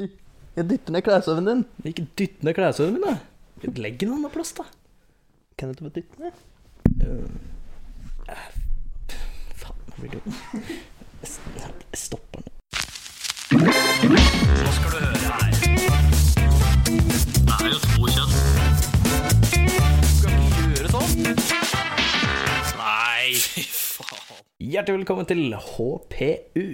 Jeg dytter ned kleshaugen din. Ikke dytt ned kleshaugen min, da. Legg den annen plass, da. Kan du ikke bare dytte ned? Faen, nå blir det jo Jeg stopper den. Hva skal du høre her? Det er jo to kjønn. Skal ikke gjøre sånn. Nei, fy faen. Hjertelig velkommen til HPU,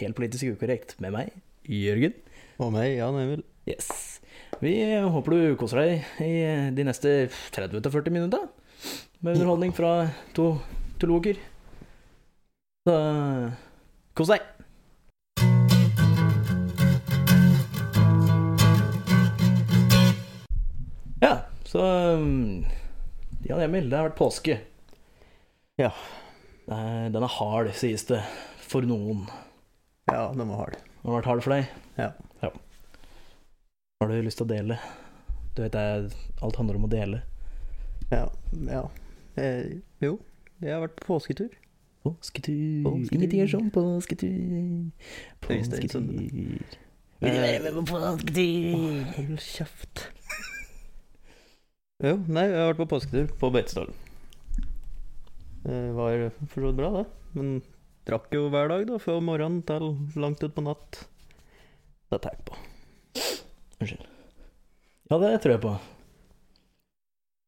helt politisk ukorrekt, med meg, Jørgen. Og meg, Jan Emil. Yes. Vi håper du koser deg i de neste 30-40 minutter med underholdning fra to teologer. Så kos deg. Ja, så um, Jan Emil, det har vært påske. Ja. Den er hard, sies det, for noen. Ja, den var hard. Den har vært hard for deg? Ja. Har du lyst til å dele? Du vet, er, alt handler om å dele. Ja. ja. Eh, jo, jeg har vært på påsketur. Påsketur, Påsketur. ingenting er som påsketur. Påsketur. Vil du være med på påsketur? Hold kjeft. Jo, nei, jeg har vært på påsketur på Beitostølen. Det var for så vidt bra, det. Men drakk jo hver dag, da, fra morgenen til langt utpå natt. Det tar jeg på. Unnskyld. Ja, det tror jeg på.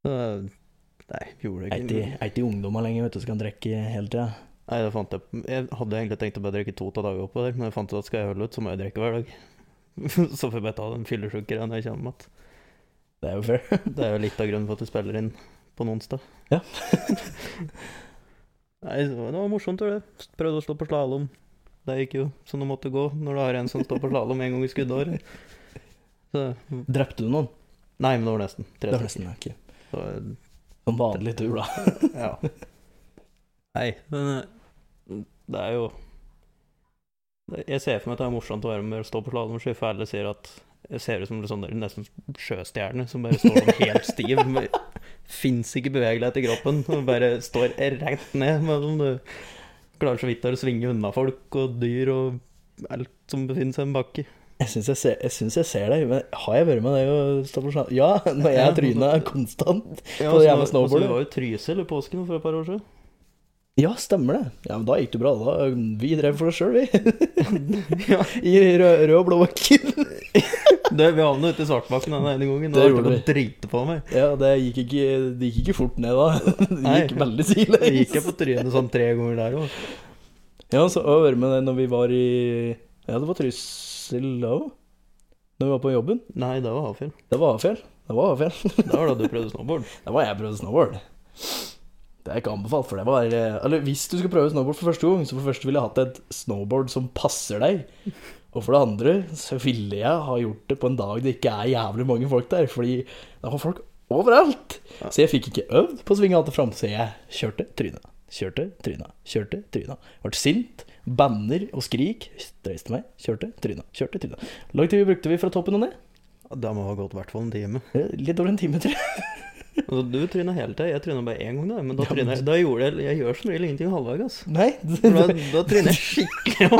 Nei, gjorde det ikke er ikke ungdommer lenger, vet du, som kan drikke hele tida. Nei, det fant jeg Jeg hadde egentlig tenkt å bare drikke to av dagene oppå der, men jeg fant ut at skal jeg holde ut, så må jeg drikke hver dag. så får jeg bare ta den fyllesjukere når jeg kommer igjen. Det er jo fair. Det er jo litt av grunnen for at du spiller inn på en onsdag. Ja. Nei, det var morsomt, tror jeg. Prøvde å stå på slalåm. Det gikk jo som det måtte gå når du har en som står på slalåm en gang i skuddåret. Så Drepte du noen? Nei, men det var nesten. Tre Det var nesten, nesten ikke. Så, Som vanlig tur, da. ja. Nei, men eh, det er jo Jeg ser for meg at det er morsomt å være med og stå på slalåmski, for alle sier at jeg ser ut som en sånn nesten sjøstjerne som bare står sånn helt stiv. Fins ikke bevegelighet i kroppen, og bare står rett ned. Men som du klarer så vidt å svinge unna folk og dyr og alt som befinner seg i en bakke. Jeg syns jeg, ser- jeg, synes jeg ser deg, men har jeg vært med deg og stått på slalåm? Ja, når jeg tryna konstant. Ja, På det så- jævla og snowboardet. Du var jo Trysil i påsken for et par år siden. Ja, stemmer det. Ja, men Da gikk det bra. da Vi drev for oss sjøl, vi. Ja. I rød, rød og blå bakken. Det, vi havnet ute i Svartbakken den ene gangen. Det Det gjorde vi. drite på meg. Ja, det gikk ikke, det gikk ikke fort ned da. Det Nei. gikk veldig sidelengs. Det gikk jeg på trynet sånn tre ganger der òg. Ja, så å være med deg når vi var i Ja, det var Trysil da òg. Når vi var på jobben. Nei, det var Hafjell. Det var Hafjell. Det var Hafjell. Det var da du prøvde snowboard. Det var jeg prøvde snowboard. Det er ikke anbefalt, for det var eh, Eller hvis du skal prøve snowboard for første gang, så for det første ville jeg hatt et snowboard som passer deg. Og for det andre så ville jeg ha gjort det på en dag det ikke er jævlig mange folk der, fordi det var folk overalt. Så jeg fikk ikke øvd på å svinge alt det fram, så jeg kjørte tryna. Kjørte tryna. Kjørte tryna. Ble sint, banner og skrik. Reiste meg, kjørte tryna. Kjørte tryna. Hvor lang tid brukte vi fra toppen og ned? Det må ha gått i hvert fall en time. Eh, Litt over en time, tror jeg. Altså, du tryna hele tida. Jeg tryna bare én gang, da. Men da, Ja, men- da gjorde jeg Jeg gjør som regel ingenting halvveis. altså. Nei, Da, da tryner jeg skikkelig.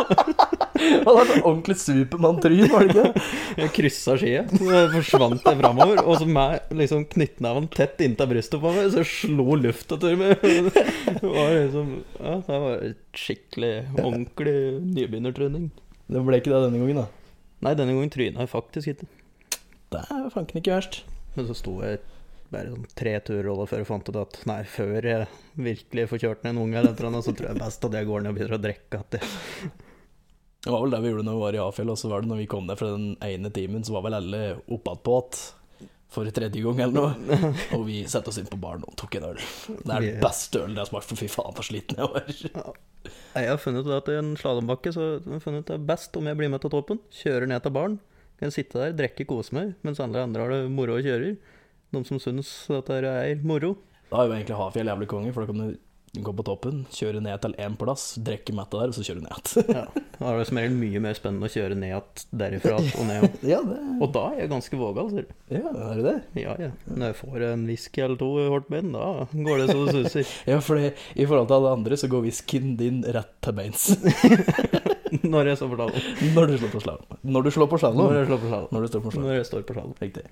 Det var et ordentlig Supermann-tryn, var det ikke? Jeg kryssa skia, forsvant jeg framover. Og så med liksom knyttneven tett inntil brystet på meg, så jeg slo lufta til meg. Det var liksom Ja, det var skikkelig ordentlig nybegynnertryning. Det ble ikke det denne gangen, da. Nei, denne gangen tryna jeg faktisk ikke. Det er fanken ikke verst. Men så sto jeg bare sånn tre turroller før jeg fant ut at nei, før jeg virkelig får kjørt ned en unge, eller noe, så tror jeg best at jeg går ned og begynner å drikke. At jeg... Det var vel det vi gjorde når vi var i Afjell, og så var det når vi kom ned fra den ene timen, så var vel alle oppatpå igjen for tredje gang eller noe. Og vi satte oss inn på baren og tok en øl. Det er den beste ølen jeg har smakt, for fy faen, så sliten jeg var. Ja. Jeg har funnet ut at i en slalåmbakke så har jeg funnet ut det er best om jeg blir med til toppen, kjører ned til baren, kan sitte der, drikke, kose meg, mens alle andre har det moro og kjører. De som syns at det er moro. Da er jo egentlig Hafjell jævlig konge, for da kan du gå på toppen, kjøre ned til én plass, drikke metta der, og så kjøre ned igjen. Ja. Da er det som regel mye mer spennende å kjøre ned igjen derifra og ned. ja, det Og da er jeg ganske vågal, sier du. Ja, er du det? Ja, ja. Når jeg får en whisky eller to i hardt bein, da går det så det suser. Ja, for i forhold til alle andre så går whiskyen din rett til beins. Når jeg står på slalåm. Når du slår på slalåm. Når du slår på slalåm. Når jeg slår på slalåm. Når du står på slalåm. Når jeg står på slalåm. Riktig.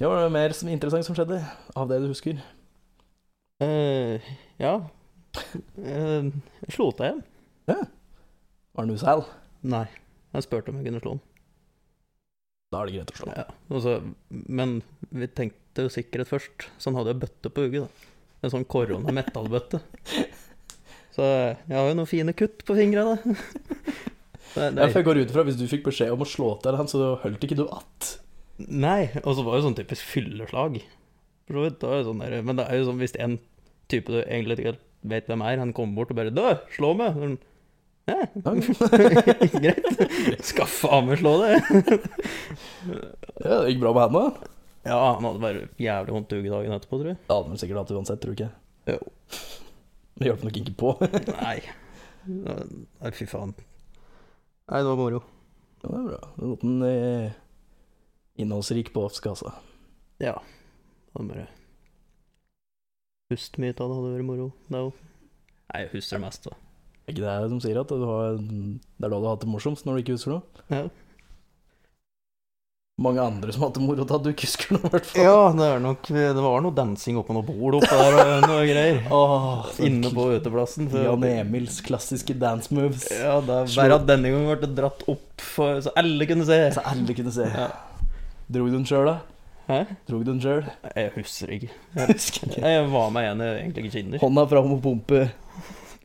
Ja, var det mer som interessant som skjedde av det du husker? Uh, ja. Eh, jeg slo til igjen. Var det noe sal? Nei. Jeg spurte om jeg kunne slå den. Da er det greit å slå. Ja. altså, men vi tenkte jo sikkerhet først, så han hadde jo bøtte på hugget. da. En sånn korona metallbøtte. Så jeg har jo noen fine kutt på fingra, da. Det, det, jeg går ut ifra hvis du fikk beskjed om å slå til han, så holdt ikke du att. nei, og så var det jo sånn typisk fylleslag. For så vidt. Det var sånn der, men det er jo sånn hvis en type du egentlig ikke vet hvem er, han kommer bort og bare 'Dø, slå meg!' Sånn, ja, greit. Skal faen meg slå det. Ja, det gikk bra med han da. Ja, han hadde bare jævlig vondt i dagen etterpå, tror jeg. Hadde han sikkert hatt det uansett, tror du ikke? Jo. Det hjalp nok ikke på. Nei. Nei, fy faen. Nei, det var moro. Ja, det er bra. Det låt en eh, innholdsrik på offskassa. Ja. Det var bare Pust mye av det hadde vært moro. Det er Nei, jeg husker det mest, da. Er ikke det som sier at du har, det er da du har hatt det morsomst, når du ikke husker noe? Ja. Mange andre som har hatt det moro da du ikke husker noe, i hvert fall. ja, det er nok Det var noe dansing oppå noe bord oppe der og noe greier. Åh, Inne på uteplassen. Jan Emils klassiske dance moves. Ja, det er bare at denne gangen ble det dratt opp for, så alle kunne se. Så alle kunne se. Ja. Drog du den sjøl, da? Hæ? Drog du den sjøl? Jeg husker ikke. Husker ikke. Jeg var med en jeg egentlig ikke kjenner. Hånda fram og pumpe.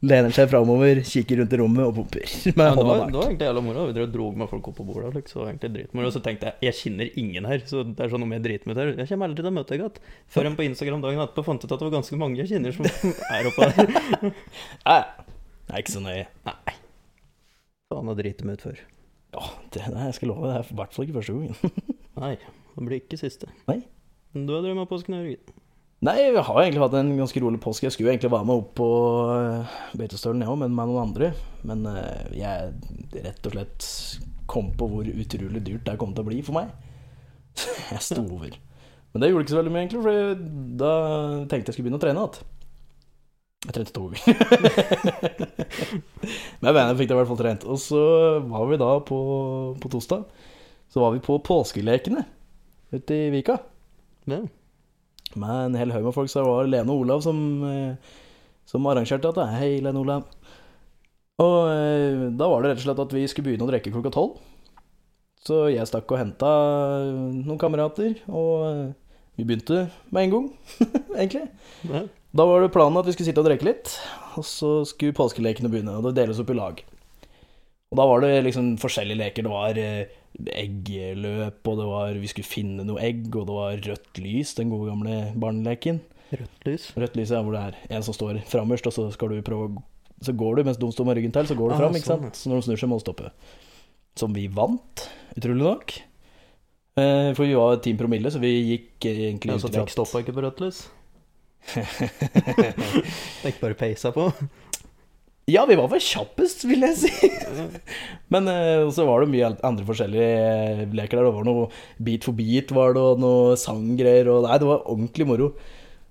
Lener seg framover, kikker rundt i rommet og pumper. Med Ja, hånda bak. det var egentlig jævla moro. Vi dro med folk opp på bordet. Liksom. Så det var egentlig dritmoro. Og så tenkte jeg jeg kjenner ingen her, så det er sånn om jeg driter meg til Jeg kommer aldri til å møte deg igjen. Før en på Instagram dagen etterpå fant ut at det var ganske mange jeg kjenner som er oppe der. Nei, det er ikke så nøye. Nei. Faen, jeg driter meg ut før. Ja, det, nei, jeg skal love, det er i hvert fall ikke første gangen. Nei, det blir ikke siste. Nei. Men Du har med påsken, Jørgen. Nei, jeg har egentlig hatt en ganske rolig påske. Jeg skulle egentlig være med opp på uh, Beitostølen, jeg òg, men med noen andre. Men eh, jeg rett og slett kom på hvor utrolig dyrt det kom til å bli for meg. jeg sto over. Men det gjorde ikke så veldig mye, egentlig, for da tenkte jeg skulle begynne å trene igjen. Jeg trente to ganger. Men jeg mener, jeg fikk det i hvert fall trent. Og så var vi da på, på torsdag. Så var vi på påskelekene ute i Vika. Ja. Med en hel haug med folk, så det var Lene og Olav som, eh, som arrangerte dette. Hei, Lene og Olav. Og eh, da var det rett og slett at vi skulle begynne å drikke klokka tolv. Så jeg stakk og henta noen kamerater, og eh, vi begynte med en gang, egentlig. Ja. Da var det planen at vi skulle sitte og drikke litt, og så skulle påskelekene begynne, og det deles opp i lag. Og da var det liksom forskjellige leker. Det var eggeløp, og det var vi skulle finne noe egg, og det var rødt lys, den gode gamle barneleken. Rødt lys. Rødt lys ja, hvor det er en som står framerst, og så skal du prøve å Så går du mens de står med ryggen til, så går du Ah, fram, ikke sånn, sant? Så når de snur seg, må du stoppe. Som vi vant, utrolig nok. Eh, For vi var Team Promille, så vi gikk egentlig Ja, så at- stoppa ikke på rødt lys? Ikke bare peisa på? Ja, vi var vel kjappest, vil jeg si. Men eh, så var det mye andre forskjellige eh, leker der. Det var noe Beat for beat, var det, og noe sanggreier. Og nei, det var ordentlig moro.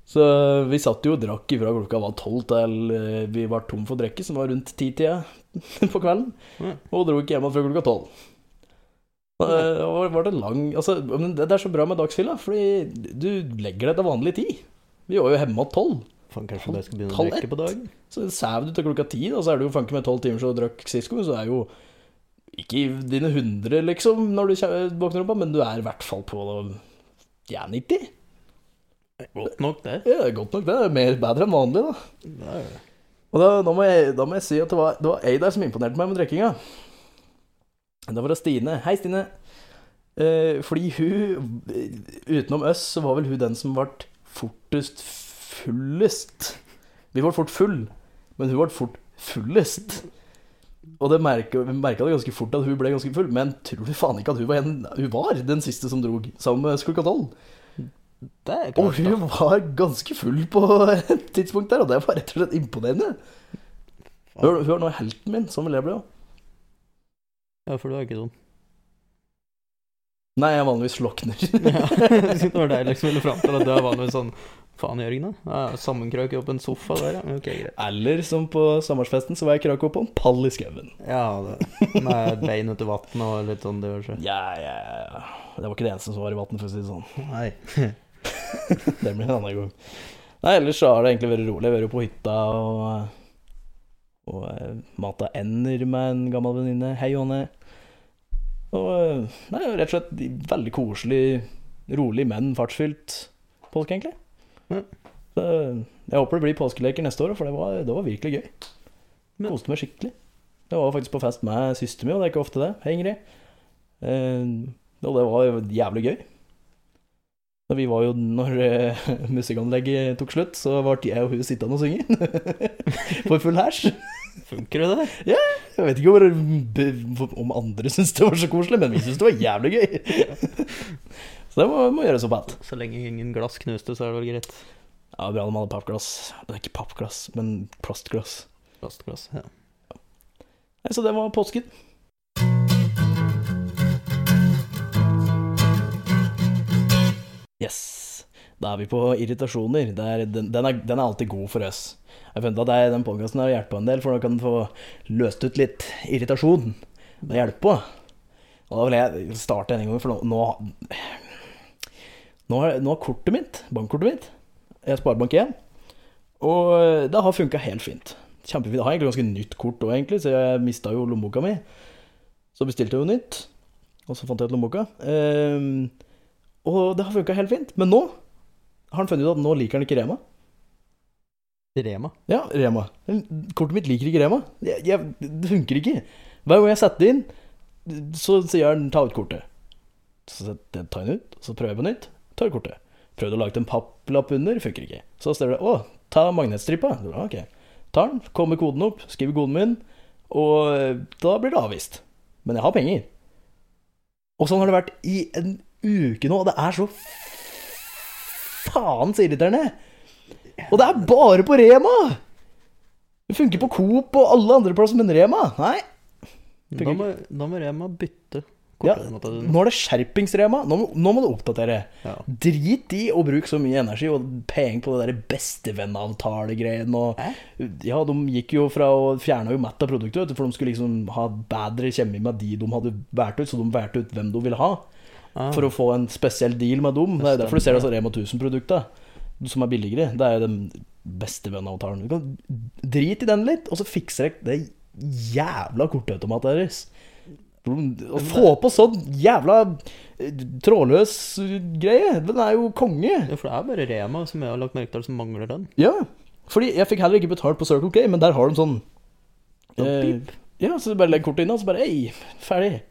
Så vi satt jo og drakk ifra klokka var tolv til eh, vi var tom for drikke, som var rundt titida på kvelden. Ja. Og dro ikke hjem igjen fra klokka tolv. Og, eh, og var det lang Altså, men det det er så bra med dagsfylla, fordi du legger deg til vanlig tid. Vi var jo hjemme igjen tolv. Faen, kanskje jeg skal begynne å drikke på dagen? Så sover du til klokka ti, da, så er du jo fanken med tolv timer så du drakk sist gang, så er jo ikke i dine hundre, liksom, når du våkner opp, men du er i hvert fall på ja, 90. Godt nok, det. Ja, det er godt nok det. Det er mer bedre enn vanlig, da. det er jo- Og da, da, må jeg, da må jeg si at det var, det var ei der som imponerte meg med drikkinga. Det var Stine. Hei, Stine. Eh, fordi hun, utenom oss, så var vel hun den som ble fortest fullest. Vi ble fort full, men hun ble fort fullest. Og det merka, det ganske fort at hun ble ganske full, men tror du faen ikke at hun var, en, hun var den siste som drog, sammen med klokka tolv? Det er Og hun var ganske full på et tidspunkt der, og det var rett og slett imponerende. Hun, hun er nå helten min, som vil jeg bli òg. Ja, for du er ikke sånn. Nei, jeg vanligvis slokner. Ja, det var det jeg liksom ville fram til, at du er vanligvis sånn Faen, Jørgen, da? Sammenkrøket opp en sofa der, ja. Ok, greit. Eller som på sommersfesten, så var jeg krake opp på en pall i skauen. Ja, det, med bein uti vann og litt sånn diverse. Ja, ja, ja. Det var ikke det eneste som var i vannet, for å si det sånn. Nei. Det blir en annen gang. Nei, ellers så har det egentlig vært rolig. Vært på hytta og, og eh, mata ender med en gammel venninne. Hei, Johanne. Og eh, nei, rett og slett veldig koselig, rolig, men fartsfylt folk, egentlig. Ja. Jeg håper det blir påskeleker neste år, for det var, det var virkelig gøy. Ja. Koste meg skikkelig. Jeg var faktisk på fest med søsteren min, og det er ikke ofte det. Hei, Ingrid. Eh, og det var jævlig gøy. Da vi var jo, når eh, musikkanlegget tok slutt, så ble jeg og hun sittende og synge. For full hæsj. Funker det der? Jeg vet ikke om, om andre syntes det var så koselig, men vi syntes det var jævlig gøy. Så det må, må gjøres opp igjen. Så lenge ingen glass knuste, så er det vel greit. Ja, bra de hadde pappglass. Det er ikke pappglass, men plastglass. Plastglass, ja. Nei, Så det var påsken. Yes. Da er vi på irritasjoner. Det er, den, den, er, den er alltid god for oss. Jeg har funnet at den podkasten har hjulpet en del, for da kan du få løst ut litt irritasjon. Det hjelper. Og da vil jeg starte en gang, for nå Nå, nå, har, nå har kortet mitt, bankkortet mitt Jeg sparer Sparebank1, og det har funka helt fint. Kjempefint. Jeg har egentlig ganske nytt kort òg, egentlig, så jeg mista jo lommeboka mi. Så bestilte jeg jo nytt, og så fant jeg ut lommeboka. Um, og det har funka helt fint. Men nå har han funnet ut at nå liker han ikke Rema. Rema. Ja, Rema. Kortet mitt liker ikke Rema. Jeg, jeg, det funker ikke. Hver gang jeg setter det inn, så sier han 'ta ut kortet'. Så setter jeg- tar jeg den ut, så prøver jeg på nytt. Tar kortet. Prøvde å lage en papplapp under, funker ikke. Så står det 'å, ta magnetstripa'. Ja, ok. Tar den, kommer koden opp, skriver koden min, og eh, da blir det avvist. Men jeg har penger. Og sånn har det vært i en uke nå, og det er så faens irriterende. Og det er bare på Rema! Det funker på Coop og alle andre plasser, men Rema? Nei. Da må, da må Rema bytte Ja, nå er det skjerpings-Rema. Nå, nå må du oppdatere. Ja. Drit i å bruke så mye energi og penger på det der bestevennavtale-greien. Ja, de gikk jo fra å fjerna jo matt av produktet, for de skulle liksom ha bedre kjemi med de de hadde valgt ut, så de valgte ut hvem de ville ha. Ah. For å få en spesiell deal med dem. Det er derfor du ser altså Rema 1000-produkter som er billigere. Det er jo den bestevennavtalen. Drit i den litt, og så fikser jeg det jævla kortautomatet deres. Å få på sånn jævla eh, trådløs eh, greie, den er jo konge. Ja, for det er bare Rema som jeg har lagt merke til som mangler den. Ja, fordi jeg fikk heller ikke betalt på Circle K, men der har de sånn Sånn eh. Ja, så du bare legger kortet inn, og så bare Ei, ferdig.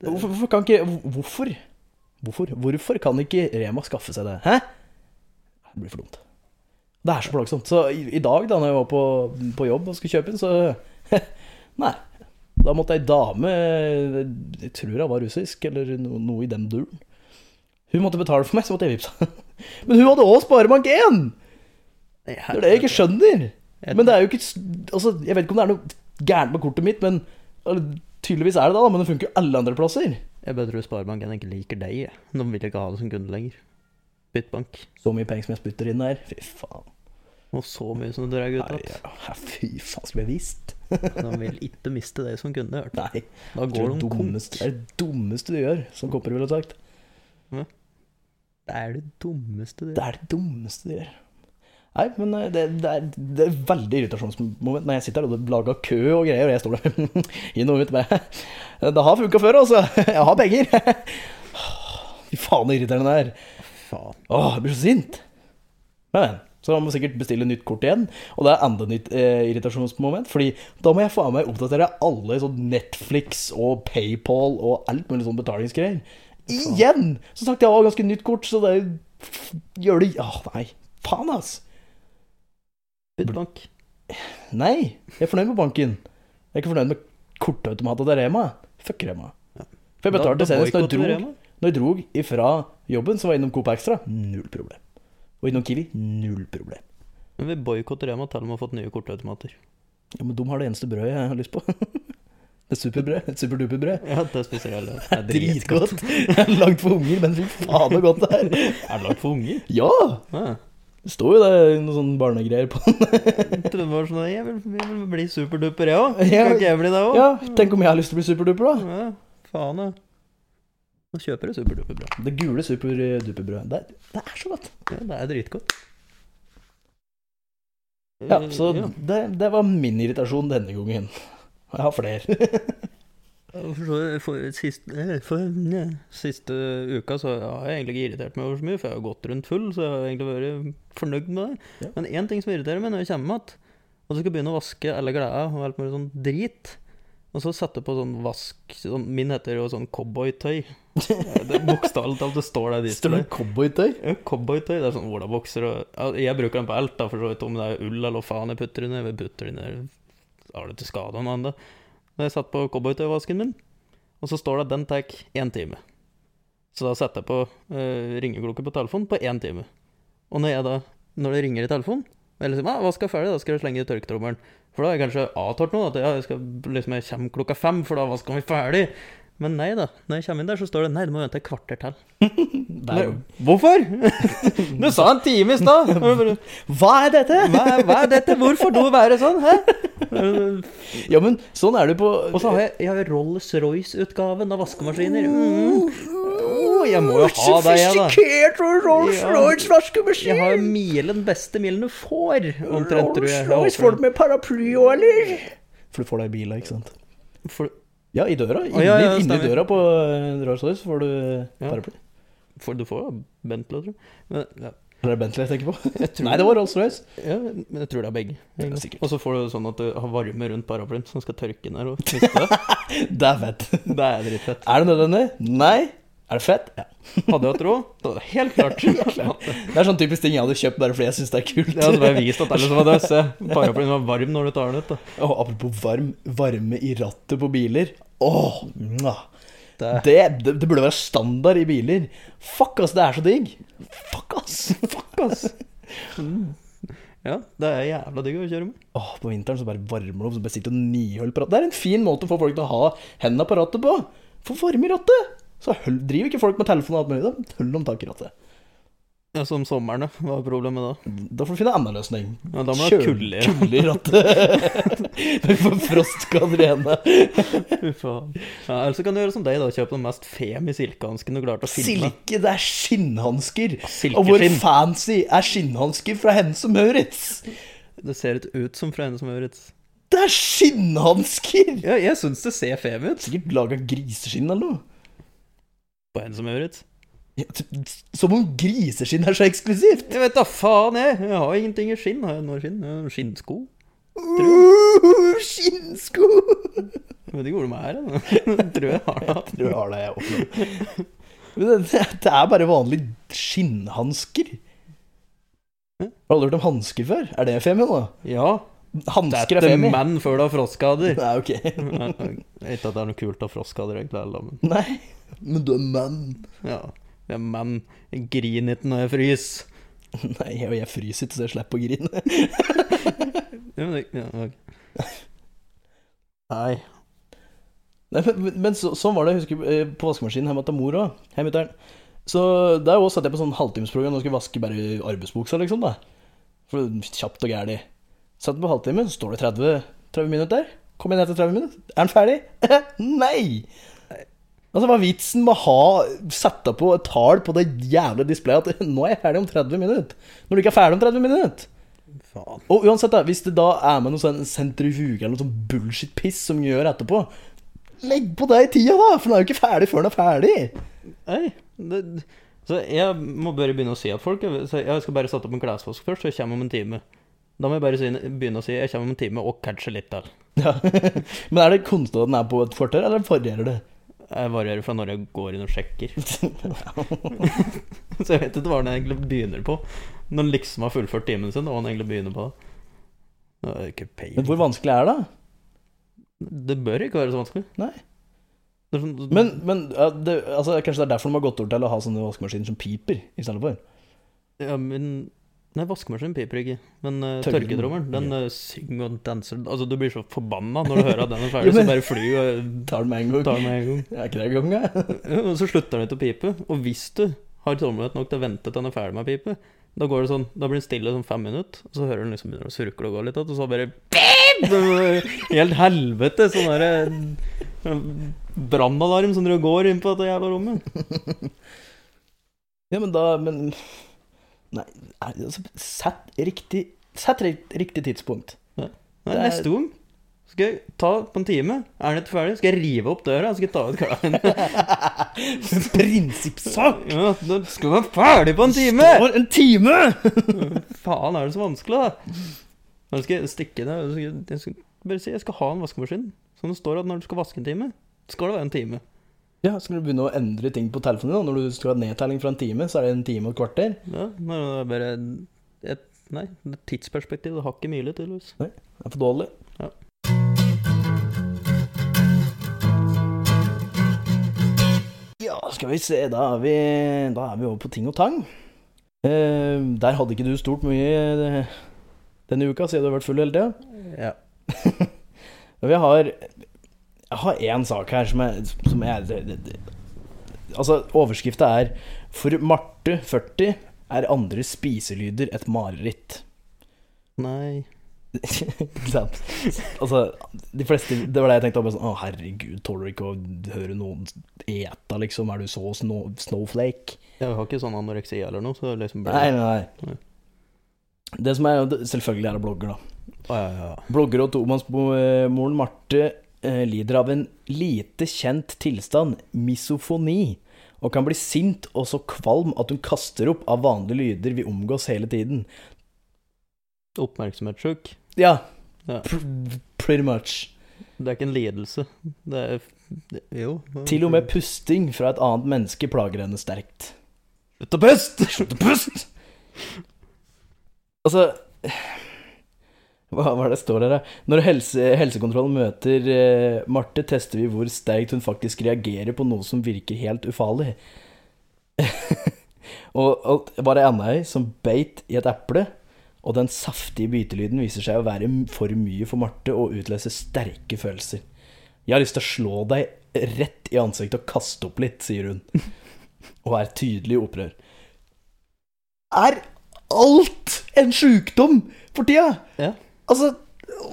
Hvorfor, hvorfor kan ikke Hvorfor? Hvorfor? Hvorfor kan ikke Rema skaffe seg det? Hæ? Det blir for dumt. Det er så plagsomt. Så i, i dag, da når jeg var på, på jobb og skulle kjøpe inn, så Nei. Da måtte ei dame Jeg tror hun var russisk, eller no, noe i den duren. Hun måtte betale for meg, så måtte jeg vippse. Men hun hadde òg Sparebank1! Det er det jeg ikke skjønner. Men det er jo ikke Altså, jeg vet ikke om det er noe gærent med kortet mitt, men tydeligvis er det det, da. Men det funker jo alle andre plasser. Jeg bare tror Sparebank1 ikke liker deg. De vil ikke ha det som kunde lenger. Byttbank. Så mye penger som jeg spytter inn der. Fy faen. Og så mye som du drar ut ja, fy faen, som jeg visste! De vil ikke miste deg som kunde. hørt. Nei. Da er går det de dummeste, det er det dummeste du gjør, som Kopper ville sagt. Det er det dummeste du gjør. Det er det dummeste du gjør. Nei, men eh, det, det, er, det er veldig irritasjonsmoment når jeg sitter her og lager kø og greier, og jeg står der inn og ut bare Det har funka før, altså. Jeg har penger. Fy faen, så irriterende det er. Faen. Åh, jeg blir så sint. Men, men. Så da må sikkert bestille nytt kort igjen. Og det er enda nytt eh, irritasjonsmoment. Fordi da må jeg faen meg oppdatere alle sånn Netflix og PayPal og alt mulig sånn betalingsgreier. Igjen! Som sagt, jeg har ganske nytt kort, så det Gjør det Åh, nei. Faen, ass. Byttbank. Nei. Jeg er fornøyd med banken. Jeg er ikke fornøyd med kortautomatet til Rema. Fuck Rema. For jeg betalte senest når jeg dro Når jeg dro ifra jobben, så var jeg innom Coop Extra. Null problem. Og innom Kiwi. Null problem. Men vi boikotter Rema til de har fått nye kortautomater. Ja, men de har det eneste brødet jeg har lyst på. Et superbrød. Et superduperbrød. Ja, det spiser jeg heller. Det er Dritgodt. Lagd for unger, men fy faen så godt det er. Er det lagd for unger? Ja! Ja. Det står jo det noen sånne barnegreier på den. Jeg trodde det var sånn Jeg vil, jeg vil bli superduper, jeg òg. Kan ikke jeg bli det òg? Ja, tenk om jeg har lyst til å bli superduper, da. Ja, faen, ja. Nå kjøper du superduperbrød. Det gule superduperbrødet. Det, det er så godt. Ja, det er dritgodt. Ja, så Ja. det, det var min irritasjon denne gangen. Jeg har flere. For, for, sist, eh, for siste uka så har jeg egentlig ikke irritert meg over så mye, for jeg har gått rundt full, så jeg har egentlig vært fornøyd med det. Ja. Men én ting som irriterer meg når jeg kommer igjen, og så skal jeg begynne å vaske alle klærne og alt mulig sånn drit, og så sette på sånn vask sånn, Min heter jo sånn cowboytøy. Det Bokstavelig talt, det står der. Står det cowboytøy? Ja, cowboytøy. Det er sånn olabokser og Jeg bruker den på alt, da, for så vidt. Om det er ull eller hva faen jeg putter inni. Jeg putter inni Har det til skade noe annet. Men jeg satt på cowboytøyvasken min, og så står det at den tar én time. Så da setter jeg på uh, ringeklokke på telefonen på én time. Og når jeg da Når det ringer i telefonen, eller sier ah, 'vaska ferdig', da skal jeg slenge i tørketrommelen. For da har jeg kanskje avtalt noe, at ja, jeg, skal, liksom, jeg kommer klokka fem, for da vasker vi ferdig. Men nei da. Når jeg kommer inn der, så står det 'nei, du må vente et kvarter til'. Hvorfor? Du sa en time i stad! Hva er dette?! Hva, er- hva er dette? Hvorfor do være sånn? Hæ? Ja, men sånn er det på Og så har jeg, jeg har Rolls-Royce-utgaven av vaskemaskiner. Mm. Å, jeg må jo ha deg, jeg, da. Sofistikert Rolls-Royce vaskemaskin! Jeg har milen, beste milen du får, omtrent, tror jeg. Rolls-Royce får du med paraply òg, eller? For du får deg i bil, ikke sant? For, Ja, i døra. Inni, ja, ja, inni døra på eh, Rolls-Royce får du Ja. paraply. for du får Bentley, tror jeg. Men, ja. Er det Bentley jeg tenker på? Jeg tror- Nei, det var Rolls-Royce. Ja, men jeg tror det er begge. Det. Og så får du sånn at du har varme rundt paraplyen som skal tørke ned. Og miste det. Det er fett. Det er dritfett. Er det nødvendig? Nei. Er det fett? Ja. Hadde jeg hatt råd, var jeg helt klart. Det er sånn typisk ting jeg hadde kjøpt bare fordi jeg syns det er kult. ja, så bare vist at alle som var det. Se, paraplyen var varm når du tar den ut. da. Og apropos varm, varme i rattet på biler. Åh, mwah. Det, det, det, det burde være standard i biler. Fuck, ass, det er så digg. Fuck, ass. Fuck, ass. ja, det er jævla digg å kjøre med. Åh, på vinteren så bare varmer det opp, så bare sitter og niholder på rattet. Det er en fin måte å få folk til å ha hendene på rattet på. Få varme i rattet. Så driver ikke folk med telefonen og alt mulig. Da holder de tak i rattet. Ja, Som sommeren, ja. Hva er problemet da? Da får du finne en annen løsning. Ja, da må du ha kulde. Kulde i rattet. Vi får frostskader i hendene. Ja, Eller så kan du gjøre som deg, da. Kjøpe den mest femi silkehansken du klarte å finne. Silke, det er skinnhansker. Og hvor fancy er skinnhansker fra Hennes og Maurits? Det ser ut som fra henne som Maurits. Det er skinnhansker! Ja, jeg syns det ser femi ut Sikkert laga griseskinn eller noe. på henne som Maurits. Som om griseskinn er så eksklusivt! Jeg vet da faen, jeg. Jeg har ingenting i skinn. Har jeg noe skinn? Jeg har Skinnsko? Uh, skinnsko! Jeg vet ikke hvor de er. Jeg tror jeg har det. Du har det, jeg. Men det, det det er bare vanlige skinnhansker. Har du aldri hørt om hansker før? Er det femi da? Ja. Hansker er femi. menn før du har frostskader. Nei, ok. Ikke at det er noe kult å ha frostskader, egentlig, men Nei, men du er mann. ja. Mann. Jeg griner ikke når jeg fryser. Nei, jeg, jeg fryser ikke, så jeg slipper å grine. Ja, men ja, ok. Nei. Nei, men, men- men så, sånn var det, jeg husker eh, på vaskemaskinen hjemme til mor òg. Så der også satt jeg på sånn halvtimesprogram og skulle vaske bare arbeidsbuksa, liksom. da For Kjapt og gæli. Satt på halvtime, så står det 30, 30 minutter. Kom igjen etter 30 minutter. Er den ferdig? Nei! Altså, Hva er vitsen med å ha sette på et tall på det jævla displayet at nå er jeg ferdig om 30 minutter? Når du ikke er ferdig om 30 minutter? Faen. Og uansett, da, hvis det da er med noe sånn sentrifuge eller noe sånn bullshit-piss som gjør etterpå, legg på det i tida, da! For den er jo ikke ferdig før den er ferdig. Nei. Det, så jeg må bare begynne å si at folk så Jeg skal bare sette opp en klesvask først, så jeg kommer om en time. Da må jeg bare begynne å si jeg kommer om en time, og catcher litt til. Ja. Men er det konstant at den er på et kvarter, eller varierer det? Jeg varierer fra når jeg går inn og sjekker. så jeg vet ikke hva den egentlig begynner på. Når den liksom har fullført timen sin, og han egentlig begynner på det. Men hvor vanskelig er det? Det bør ikke være så vanskelig. Nei. Sånn, Men, men det, altså, kanskje det er derfor de har gått over til å ha sånne vaskemaskiner som piper i stedet for? ja, men Nei, vaskemaskinen piper ikke, men uh, Tørketrommelen. tørketrommelen, den uh, synger og danser Altså, du blir så forbanna når du hører at den er ferdig, så bare flyr og Tar den med en gang. tar den med en gang. Er ikke det gang, jeg? Ja, Og så slutter den ikke å pipe. Og hvis du har tålmodighet nok til å vente til den er ferdig med å pipe, da går det sånn Da blir den stille sånn fem minutter, og så hører den liksom begynner å surkle og gå litt, og så bare Helt helvete! Sånn derre brannalarm som dere går inn på dette jævla rommet. Ja, men da Men Nei, altså, sett riktig Sett ri- riktig tidspunkt. Nei, er- neste gang skal jeg ta på en time. Er den ikke ferdig, skal jeg rive opp døra og skal jeg ta ut klærne. Prinsippsak! Ja, den skal være ferdig på en time! Står en time! Faen, er det så vanskelig, da? Nå skal jeg stikke det. Jeg skal, jeg skal bare si jeg skal ha en vaskemaskin. Som det står at når du skal vaske en time, skal det være en time. Ja, Skal du begynne å endre ting på telefonen din? Når du skal ha nedtelling fra en time, så er det en time og et kvarter? Ja, men det er bare et, Nei, det tidsperspektivet har ikke mye, tydeligvis. Det er for dårlig. Ja. Ja, skal vi se. Da er vi, da er vi over på ting og tang. Eh, der hadde ikke du stort mye eh, denne uka, siden du har vært full hele tida. Ja. vi har Jeg har én sak her som jeg, som jeg det, det, det. Altså, overskrifta er 'For Marte, 40, er andre spiselyder et mareritt'. Nei Ikke sant? Altså, de fleste Det var det jeg tenkte. Bare sånn, Å, herregud, tåler du ikke å høre noen eta, liksom? Er du så snow, snowflake? Jeg har ikke sånn anoreksi eller noe, så liksom bare Nei, nei, nei. Det som er Selvfølgelig er det blogger, da. Å, ja, ja. Blogger og tomannsmoren Marte lider av en lite kjent tilstand, misofoni, og kan bli sint og så kvalm at hun kaster opp av vanlige lyder vi omgås hele tiden. Oppmerksomhetssjuk. Ja, Ja. pr pretty much. Det er ikke en lidelse. Det er det, Jo. Til og med pusting fra et annet menneske plager henne sterkt. Slutt å puste! Slutt å puste! Altså hva, hva er det står her, da? Når helse, helsekontrollen møter eh, Marte, tester vi hvor sterkt hun faktisk reagerer på noe som virker helt ufarlig. og, og det var ei andøy som beit i et eple, og den saftige bytelyden viser seg å være for mye for Marte og utløse sterke følelser. Jeg har lyst til å slå deg rett i ansiktet og kaste opp litt, sier hun. Og er tydelig i opprør. Er alt en sjukdom for tida? Ja. Altså,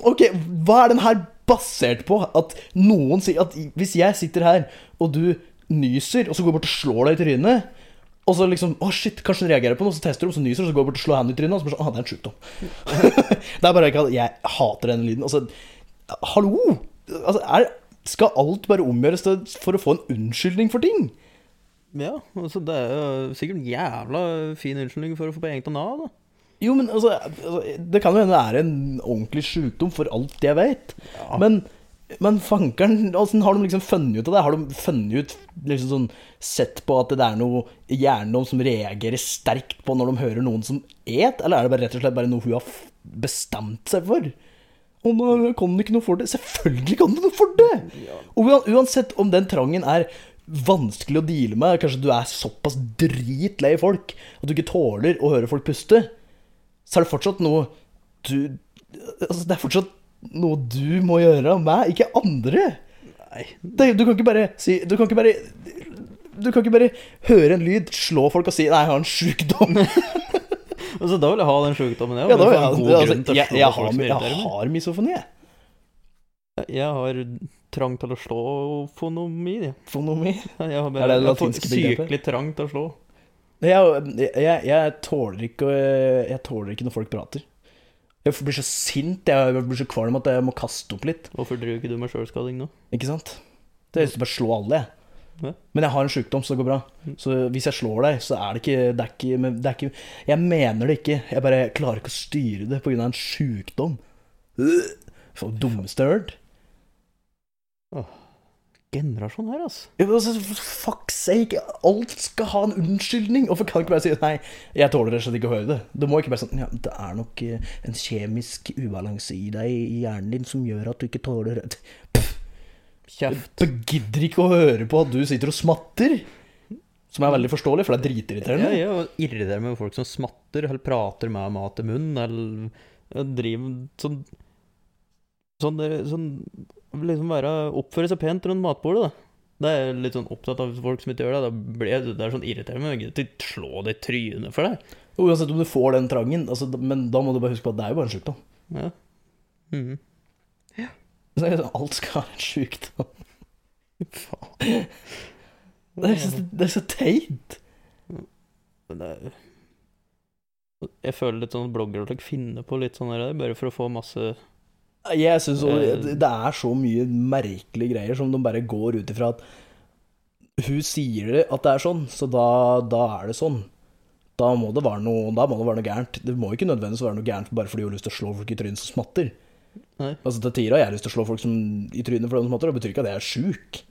ok, hva er den her basert på? At noen sier at hvis jeg sitter her, og du nyser, og så går jeg bort og slår deg i trynet og så liksom Å, shit, kanskje hun reagerer på noe, så tester og så nyser hun, så går jeg bort og slår henne i trynet, og så bare sånn Å, det er en sjukdom. det er bare ikke at jeg hater den lyden. Altså, hallo! Altså, er, skal alt bare omgjøres for å få en unnskyldning for ting? Ja, altså det er jo sikkert en jævla fin unnskyldning for å få penger til Nav, da. Jo, men altså, altså Det kan jo hende det er en ordentlig sjukdom, for alt jeg vet. Men, men fankeren, åssen har de liksom funnet ut av det? Har de funnet ut liksom sånn Sett på at det er noe hjernedom som reagerer sterkt på når de hører noen som et? Eller er det bare rett og slett bare noe hun har bestemt seg for? Og nå kan hun ikke noe for det. Selvfølgelig kan hun noe for det! Og uansett om den trangen er vanskelig å deale med, kanskje du er såpass dritlei folk at du ikke tåler å høre folk puste, så er det fortsatt noe du Altså, det er fortsatt noe du må gjøre av meg, ikke andre. Nei. Det, du kan ikke bare si Du kan ikke bare Du kan ikke bare høre en lyd, slå folk og si 'nei, jeg har en sjukdom'. Altså, da vil jeg ha den sjukdommen, jeg. Ja, da, ja, det, altså, jeg, jeg, har, jeg har misofoni, jeg. Jeg har trang til å slå fonomi. Fonomi. Jeg har bare er det latinske begrepet? sykelig trang til å slå. Jeg, jeg, jeg, tåler ikke Jeg tåler ikke når folk prater. Jeg blir så sint, jeg blir så kvalm at jeg må kaste opp litt. Hvorfor driver ikke du med sjølskading nå? Ikke sant? Det er lyst til å bare slå alle, jeg. Men jeg har en sjukdom, så det går bra. Så hvis jeg slår deg, så er det ikke Det er ikke, det er ikke Jeg mener det ikke. Jeg bare klarer ikke å styre det pga. en sjukdom. Øh, For dummeste jeg har hørt. Generasjon her, altså. Altså, Fuck sake, alt skal ha en unnskyldning. Hvorfor kan du ikke bare si nei, jeg tåler rett og slett ikke å høre det? Du må ikke bare sånn Ja, det er nok eh, en kjemisk ubalanse i deg i hjernen din som gjør at du ikke tåler det. Kjeft. Jeg gidder ikke å høre på at du sitter og smatter. Som er veldig forståelig, for det er dritirriterende. Ja, ja, og irriterer meg med folk som smatter, eller prater med mat i munnen, eller driver sånn Sånn, sånn Liksom være Oppføre seg pent rundt matbordet, da. Det er jeg litt sånn opptatt av folk som ikke gjør det. Da blir jeg, det er sånn irriterende, men jeg gidder ikke slå det i trynet for deg. Uansett om du får den trangen, altså, men da må du bare huske på at det er jo bare en sjukdom. Ja. Mm -hmm. ja. sånn, Alt skal være en sjukdom. Faen. Det er så, det er så teit. Er Jeg føler litt sånn at bloggere og finner på litt sånn der, bare for å få masse Jeg synes også, Eh. Det er så mye merkelige greier som de bare går ut ifra at hun sier at det er sånn, så da, da er det sånn. Da må det være noe, da må det være noe gærent. Det må ikke nødvendigvis være noe gærent bare fordi hun har lyst til å slå folk i trynet som smatter. Nei. Altså Til tider har jeg lyst til å slå folk som, i trynet for de smatter. Det betyr ikke at jeg er sjuk.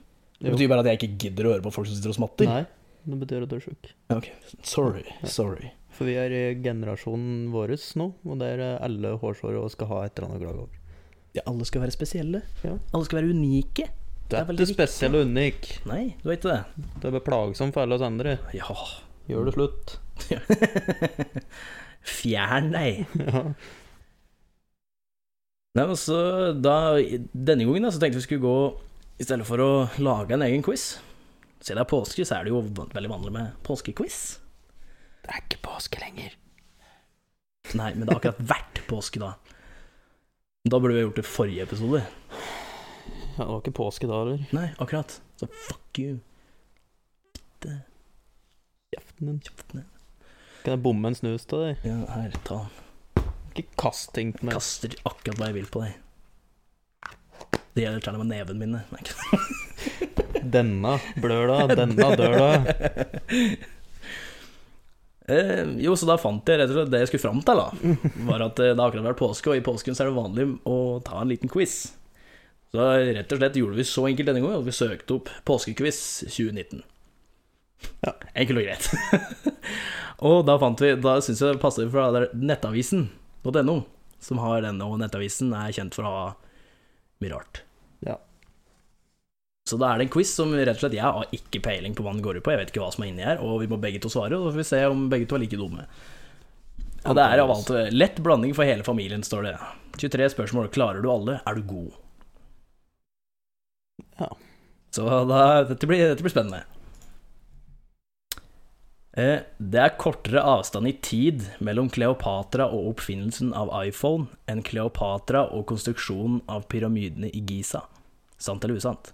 Det betyr bare at jeg ikke gidder å høre på folk som sitter og smatter. Nei, det betyr at du er sjuk. Okay. Sorry. Sorry. For vi er i generasjonen vår nå, og der er alle hårsåre og skal ha et eller annet å klage over. Ja, alle skal være spesielle. Ja. Alle skal være unike. Du er er ikke spesiell og unik. Nei, du vet det. Du er plagsomt for alle oss andre. Ja. Gjør det slutt. Fjern deg. Ja. Nei, men så da, Denne gangen da, så tenkte vi skulle gå I stedet for å lage en egen quiz Siden det er påske, så er det jo veldig vanlig med påskequiz. Det er ikke påske lenger. Nei, men det har akkurat vært påske, da. Da burde vi ha gjort det i forrige episode. Ja, det var ikke påske da, eller? Nei, akkurat. Så fuck you. Kjeften din. Kjeften. Kan jeg bomme en snus til deg? Ja, her, ta den. Ikke kast ting på meg. Kaster akkurat hva jeg vil på deg. Det gjelder til og med neven mine. Denne blør da, denne dør da. Eh, jo, så da fant jeg rett og slett det jeg skulle fram til, da. Var at eh, det har akkurat vært påske, og i påsken så er det vanlig å ta en liten quiz. Så rett og slett gjorde vi så enkelt denne gangen at vi søkte opp påskequiz 2019. Ja. Enkelt og greit. og da fant vi Da syns jeg det passer for det er nettavisen.no, som har denne, og nettavisen er kjent for å ha mye rart. Så da er det en quiz som rett og slett jeg har ikke peiling på hva den går ut på. Jeg vet ikke hva som er inni her, og vi må begge to svare, og så får vi se om begge to er like dumme. Og det er av alt lett blanding for hele familien, står det. 23 spørsmål. Klarer du alle, er du god. Ja. Så da, dette, blir, dette blir spennende. Eh, Det er kortere avstand i tid mellom Kleopatra og oppfinnelsen av iPhone enn Kleopatra og konstruksjonen av pyramidene i Giza. Sant eller usant?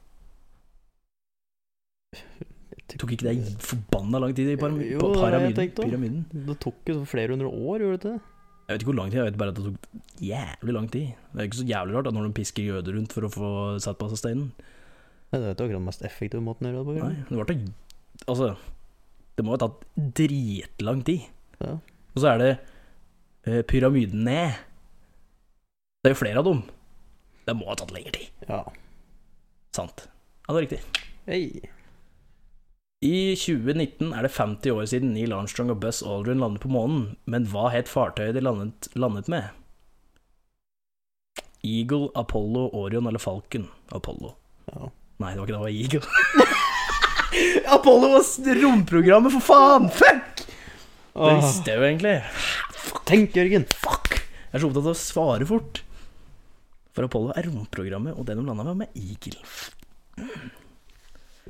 Tok ikke det forbanna lang tid i Jo, på det det pyramiden? tenkte pyramiden? Det tok jo flere hundre år, gjorde det ikke det? Jeg vet ikke hvor lang tid, jeg vet bare at det tok jævlig lang tid. Det er ikke så jævlig rart da, når de pisker jøder rundt for å få satt på seg steinen. Det er ikke akkurat den mest effektive måten å gjøre det på. Nei, det? det var til Altså, det må ha tatt dritlang tid. Ja. Og så er det eh, pyramiden ned. Det er jo flere av dem. Det må ha tatt lengre tid. Ja. Sant. Ja, det er riktig. Hei. I 2019 er det 50 år siden Neil Armstrong og Buzz Aldrin landet på månen, men hva het fartøyet de landet, landet med? Eagle, Apollo, Orion eller Falcon? Apollo. Ja. Nei, det var ikke det, det var Eagle. Apollo var romprogrammet, for faen! Fuck! Det visste jeg jo egentlig. Fuck. tenk, Jørgen! Fuck! Jeg er så opptatt av å svare fort. For Apollo er romprogrammet, og det de landa med, med Eagle.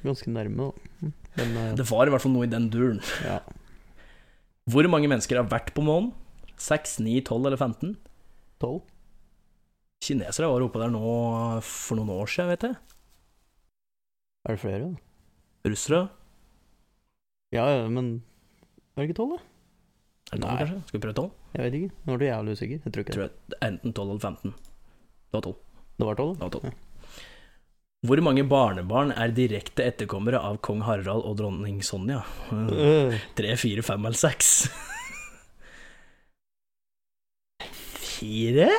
Ganske nærme, da. Men uh, Det var i hvert fall noe i den duren. ja. Hvor mange mennesker har vært på månen? 6, 9, 12 eller 15? Tolv? Kinesere var oppe der nå for noen år siden, vet jeg. Er det flere, da? Russere? Ja, men Er det ikke tolv, da? Er det 12, Nei. kanskje? Skal vi prøve 12? Jeg vet ikke. Nå er du jævlig usikker. Jeg tror ikke Tror jeg enten 12 eller 15. Det var 12. Det var tolv? Det var 12. Ja. Hvor mange barnebarn er direkte etterkommere av kong Harald og dronning Sonja? Øh, Tre, fire, fem eller seks? Fire?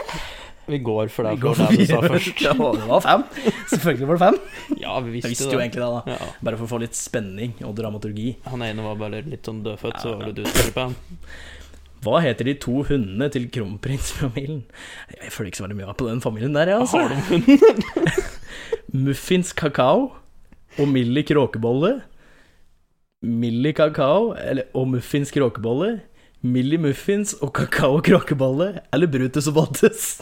vi går for det, Vi går for det du sa først. Ja, det var fem. Selvfølgelig var det fem. Ja, vi visste, visste jo egentlig det, da. Ja. Bare for å få litt spenning og dramaturgi. Han ene var bare litt sånn dødfødt, så var det du som på han. Hva heter de to hundene til kronprinsfamilien? Jeg følger ikke så veldig mye på den familien der, jeg, altså. Har de hund? Muffins kakao og Millie kråkebolle. Millie kakao eller, og muffins kråkebolle. Millie muffins og kakao kråkebolle. Eller Brutus og Bottes.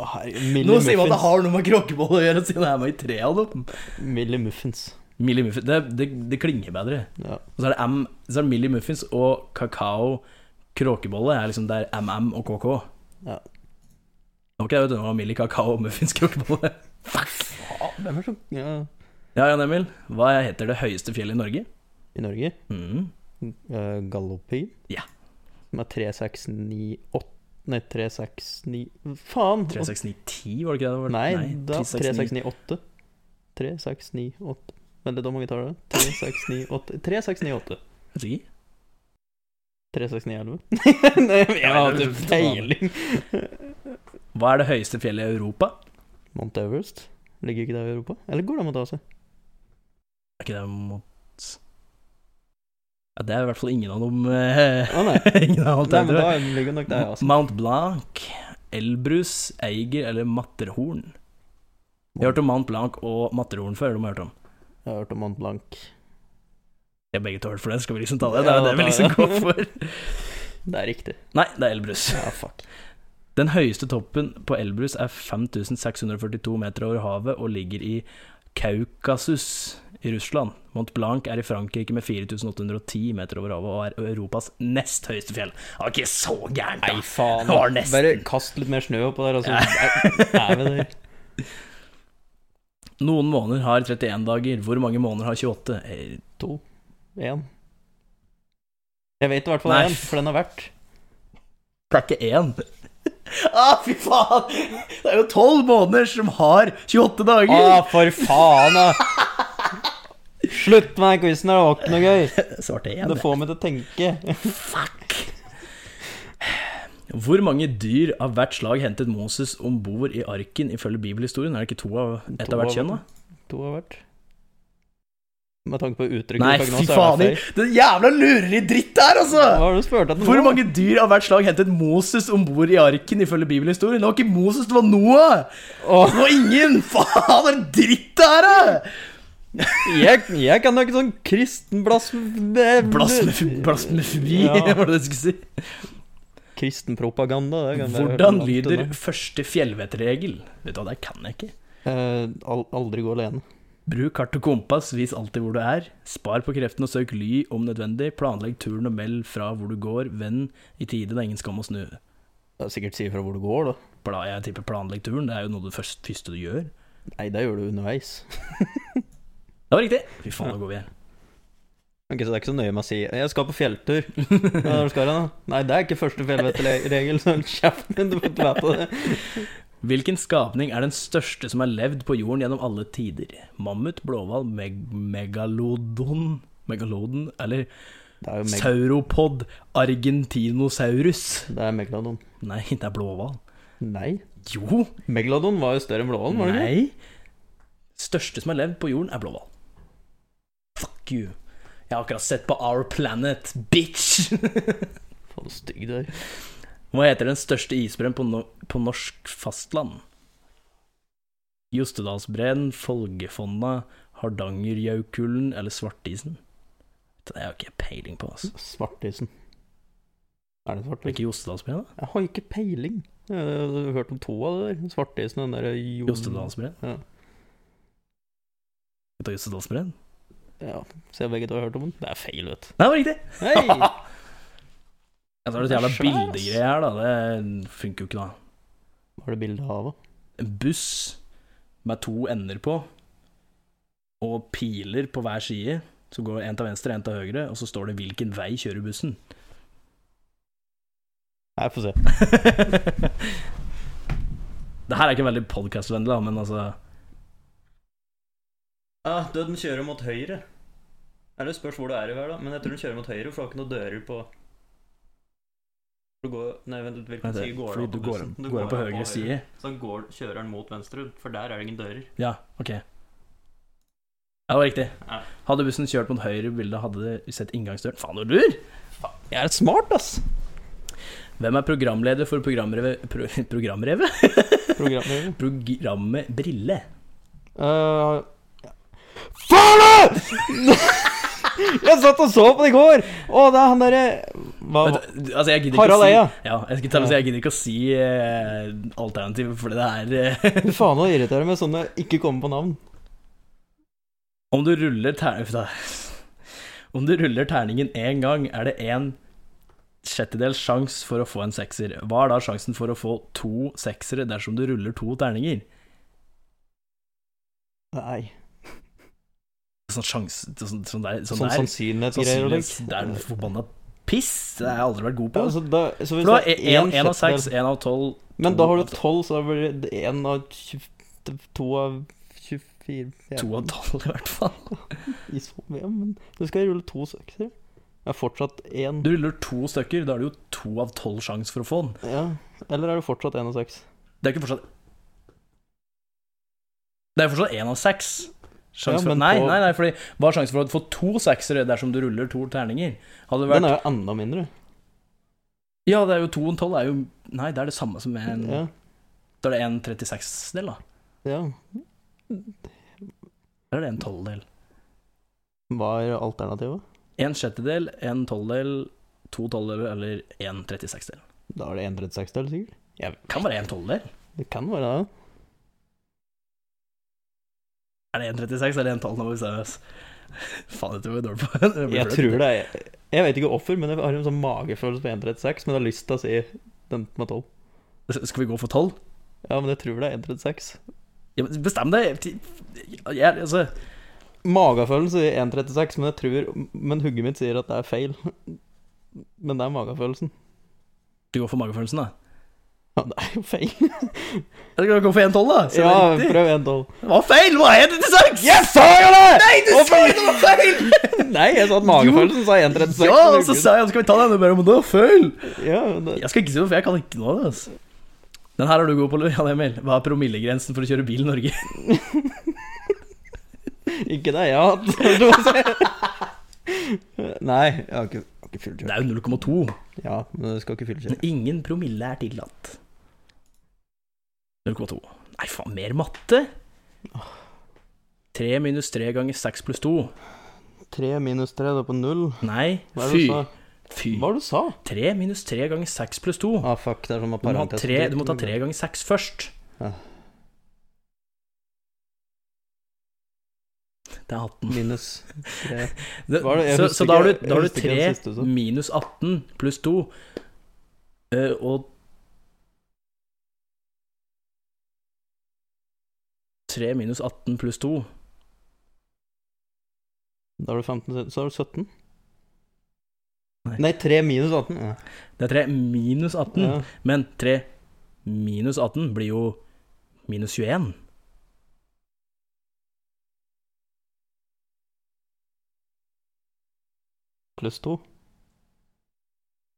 Nå sier man at det har noe med kråkebolle å gjøre, siden det er med i tre av dem. Millie Muffins. Millie muffins, det, det, det klinger bedre. Ja. Og så er det M, så er det Millie muffins og kakao kråkebolle er liksom der MM og KK. Ja. Det var ikke det, vet du. Det var Millie kakao og muffins kråkebolle. Ah, Hvem er så ja. Ja, Jan Emil. Hva heter det høyeste fjellet i Norge? I Norge? Mm. Uh, Galdhøpiggen? Ja. Som er 3698 Nei, 369 Faen! 369110, var det ikke det? det Nei, Nei, da 369. 3698. 3698 Vent litt, da må vi ta det. 3698 3698. Vet ikke. 3611? Nei, jeg har ikke peiling. Hva er det høyeste fjellet i Europa? Mount Everest? Ligger ikke det i Europa? Eller går det mot Asia? Er ikke det mot ja, Det er i hvert fall ingen av dem eh, Å nei. Ingen av alt Nei, men da ligger nok der, altså. Mount Blanc, Elbrus, Eiger eller Matterhorn? Jeg har hørt om Mount Blanc og Matterhorn før. De har hørt om. Jeg har hørt om Mount Blanc. Jeg har begge to hørt for det. Skal vi liksom ta det? Det Ja, er det vi liksom går for. Det er riktig. Nei, det er Elbrus. Ja, fuck. Den høyeste toppen på Elbrus er 5642 meter over havet og ligger i Kaukasus i Russland. Mont Blanc er i Frankrike med 4810 meter over havet og er Europas nest høyeste fjell. Det var ikke så gærent, da! Nei, faen. Var Bare kast litt mer snø oppå der, og så er vi der. Noen måneder har 31 dager. Hvor mange måneder har 28? Eh, To. Én. Jeg vet i hvert fall én, for den har vært. Det er ikke én. Ah, fy faen! Det er jo 12 måneder som har 28 dager! Å, for faen, da! Slutt med den quizen det var ikke noe gøy. Svarte én. Det får meg til å tenke. Fuck! Hvor mange dyr av hvert slag hentet Moses om bord i arken ifølge bibelhistorien? Er det ikke to av ett av hvert kjønn, da? To av vært. Med tanke på uttrykket Nei, du fy faen! det jævla lureri dritt der, Hva altså! har du spurt etter? Hvor mange dyr av hvert slag hentet Moses om bord i arken ifølge bibelhistorien? Det var ikke Moses, det var Noah! Oh. Det var ingen! Faen, det er dritt det her, da! jeg, jeg kan jo ikke sånn kristen blasfemi Blasfemi, blasfemi Ja. var det det jeg skulle si. Kristen propaganda. Det kan Hvordan lyder første fjellvettregel? Vet du hva, det kan jeg ikke. Eh, aldri gå alene. Bruk kart og kompass, vis alltid hvor du er. Spar på kreften og søk ly om nødvendig. Planlegg turen og meld fra hvor du går. Vend i tide, det er ingen skam å snu. Det er sikkert si fra hvor du går, da. Jeg tipper planlegg turen, det er jo noe det første, du gjør. Nei, det gjør du underveis. Det var riktig! Fy faen, nå går vi igjen. Ok, Så det er ikke så nøye med å si 'jeg skal på fjelltur'. Hva skal du da? Nei, det er ikke første fjellvettregel, så hold kjeften din, du vet det. Hvilken skapning er den største som har levd på jorden gjennom alle tider? Mammut, blåhval, meg megalodon Megalodon eller er meg sauropod argentinosaurus? det er megalodon. Nei, det er blåhval. Nei. Jo! Megalodon var jo større enn blåhvalen, var det ikke? Nei. Største som har levd på jorden, er blåhval. Fuck you. Jeg har akkurat sett på Our Planet, bitch! Faen, stygg du er. Hva heter den største isbreen på, no på norsk fastland? Jostedalsbreen, Folgefonna, Hardangerjaukullen eller Svartisen? Det har jeg ikke peiling på. altså Svartisen. Er det Er det svartisen? ikke Jostedalsbreen, da? Jeg har ikke peiling. Jeg har hørt om to av det der. Svartisen og den derre jo... Jostedalsbreen? Ja. Vet du Jostedalsbreen? ja. Se begge to har hørt om den. Det er feil, vet du. Nei, det var riktig! Hei! Ja, så er det et jævla bildegreie her, da. Det funker jo ikke, da. Hva er det bildet av? da? En buss med to ender på, og piler på hver side. Så går en til venstre, en til høyre, og så står det 'hvilken vei kjører bussen'. Jeg får se. det her er ikke veldig podkastvennlig, men altså Ah, døden kjører mot høyre. Eller spørs hvor du er i hver, da. Men jeg tror den kjører mot høyre, for du har ikke noen dører på Du går Nei, vent, hvilken side går du på går, bussen? Du går av på høyre side. Så går, kjører den mot venstre, for der er det ingen dører. Ja, ok. Ja, det var riktig. Ja. Hadde bussen kjørt mot høyre bilde, hadde det sett inngangsdøren. Faen, du lur! Jeg er smart, ass! Hvem er programleder for programrevet pro, Programrevet? Programleder. Programmet Brille. Uh, Faen! Jeg satt og så på det i går! Å, det er han derre hva- Altså, jeg Harald å si Ja, jeg skal ta, Jeg gidder ikke å si uh, alternativ, for det er uh, faen, nå irriterer med sånne ikke kommer på navn. Om du ruller terningen Om du ruller terningen én gang, er det en sjettedels sjanse for å få en sekser. Hva er da sjansen for å få to seksere dersom du ruller to terninger? Nei. Sånn sjanse Sånn, sånn der, sånn Sånn sannsynlighetsgreier sannsynlighets- Det er en forbanna piss. Det har jeg aldri vært god på. Altså, da, så hvis For du det er én av seks, én av tolv Men da har du tolv, så da blir det én av 20, to av 24 ja, To av tolv, i hvert fall. i så, mye, men du skal rulle to søkere. Jeg er fortsatt én Du ruller to stykker, da er det jo to av tolv sjanse for å få den. ja. Eller er det fortsatt én av seks? Det er ikke fortsatt Det er fortsatt én av seks. Sjanse Ja, Nei, nei, nei, fordi hva er sjansen for å få to seksere dersom du ruller to terninger? Hadde vært Den er jo enda mindre. Ja, det er jo to og en tolv er jo Nei, det er det samme som en Ja. Da er det en 36-del, da. ja. Eller er det en tolvdel? Hva er alternativet? En sjettedel, en tolvdel, to tolvdeler eller en 36-del. Da er det 1,36-del, sikkert. Jeg... Kan være en tolvdel. det kan være det. Er det 1,36 eller en 12? Nå må vi se. ass. Faen, dette var dårlig på. Det Jeg tror det er Jeg vet ikke hvorfor, men jeg har en sånn magefølelse på 1,36, men jeg har lyst til å si den med 12. Skal vi gå for 12? Ja, men jeg tror det er 1,36. Ja, bestem deg. Jeg, altså, Magefølelse i 1,36, men jeg tror Men hugget mitt sier at det er feil. Men det er magefølelsen. du går for magefølelsen, da. Ja, det er jo feil. Jeg skal gå for 1,12, da. Så Ja, det er prøv 1,12. Det var feil! Det var 1,36! Jeg sa jo det! Nei, du sa jo det var feil! Nei, jeg sa at magefølelsen sa 1,36. Ja, og så sa jeg skal vi ta den, og bare, men det var feil! Ja, det, Jeg skal ikke si noe, for jeg kan ikke noe av det. Altså. Den her er du god på, Jan Emil. Hva er promillegrensen for å kjøre bil i Norge? Ikke det jeg har hatt. Nei, jeg har ikke, har ikke Det er jo 0,2. Ja, men du skal ikke fyllekjøre. Men ingen promille er tillatt. 0,2. Nei, faen, mer matte? 3 minus 3 ganger 6 pluss 2. 3 minus 3, det er på 0. Nei, Hva er det fy. du sa? Fy. Hva var det du sa? 3 minus 3 ganger 6 pluss 2. Ah, fuck, det er som må, ha du må ta 3 ganger 6 først. Ja. Det er 18. Minus 3. Det, så, så da har du, da har du 3 den siste du sa. minus 18 pluss 2. Uh, og 3 minus 18 pluss 2. Da har du 15, så har du 17. Nei. Nei, 3 minus 18. Ja. Det er 3 minus 18. Ja. Men 3 minus 18 blir jo minus 21. Pluss 2.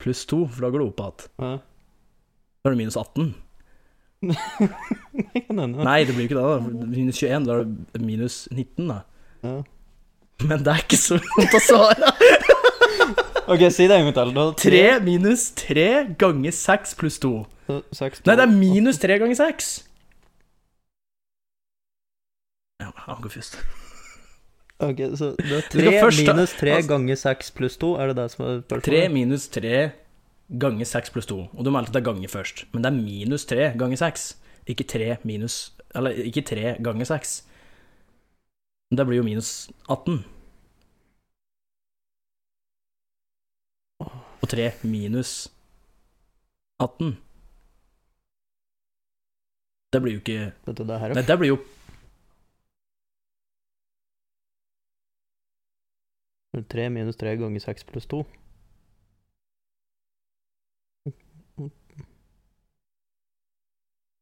Pluss 2, for da går det opp igjen. Ja. Da er det minus 18. Jeg kan hende. Nei, det blir jo ikke det. da Minus 21, da er det minus 19, da. Ja. Men det er ikke så vondt å svare. Ok, si det en gang til. Du 3 minus 3 ganger 6 pluss 2. så seks, Nei, det er minus 3 ganger 6. Ja, han går først. Ok, så det er tre 3 først minus 3 altså- ganger 6 pluss 2, er det det som er 3 Tre minus 3 ganger 6 pluss 2. Og du alltid ta ganger først. Men det er minus 3 ganger 6. Ikke 3 minus Eller ikke 3 ganger 6. Det blir jo minus 18. Og 3 minus 18 Det blir jo ikke du, det her er Nei, det blir jo 3 minus 3 ganger 6 pluss 2.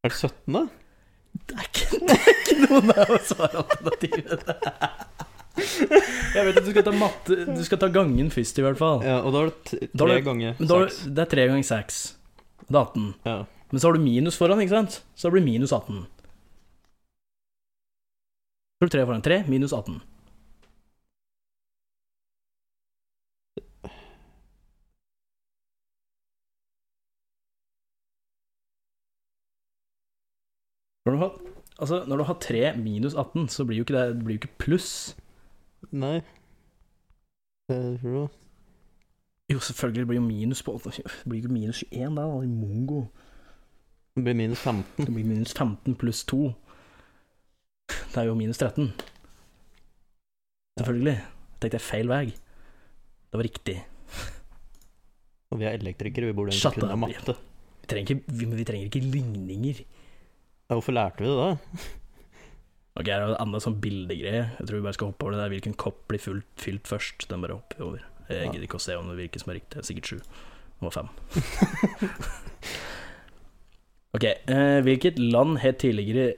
Er det 17, da? Det er ikke, det er ikke noen av svaralternativene. Jeg vet at du skal ta matte Du skal ta gangen først, i hvert fall. Ja, og da er det tre er 3 ganger seks. 6. det er 3 ganger 6. Det er 18. Ja. Men så har du minus foran, ikke sant? Så det blir minus 18. Så har du 3 foran. 3 minus 18. Når du har, altså, når du har 3 minus 18, så blir jo ikke det, det blir jo ikke pluss. Nei. Eh, tror du? Jo, selvfølgelig blir det jo minus på Det blir jo minus 21 da, da, i mongo. Det blir minus 15. Det blir minus 15 pluss 2. Det er jo minus 13. Selvfølgelig. Jeg tenkte jeg feil vei. Det var riktig. Og vi er elektrikere, vi burde egentlig kunne matte. Vi trenger ikke, vi, vi trenger ikke ligninger. Ja, hvorfor lærte vi det da? Ok, det er en annen sånn bildegreie. Jeg tror vi bare skal hoppe over det der. Hvilken kopp blir fullt, fylt først? Den bare hopper over. Jeg Ja. gidder ikke å se om det virker som er riktig. Er sikkert sju. Det var fem. ok, eh, hvilket land het tidligere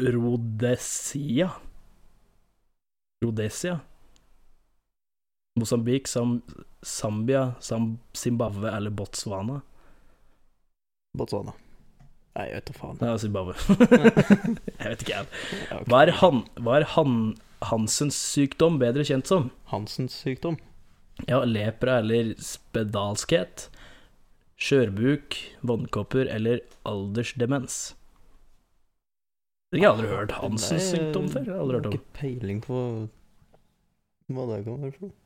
Rhodesia? Rhodesia? Mosambik, Sam Zambia, Sam Zimbabwe eller Botswana? Botswana. Nei, jeg vet da faen. Det er Zimbabwe. jeg vet ikke, jeg. Hva er, han, hva er han, Hansens sykdom bedre kjent som? Hansens sykdom. Ja, lepra eller spedalskhet, skjørbuk, vannkopper eller aldersdemens? Jeg har aldri hørt Hansens Nei, sykdom før. Jeg har aldri hørt om. Ikke peiling på hva det kan være for noe.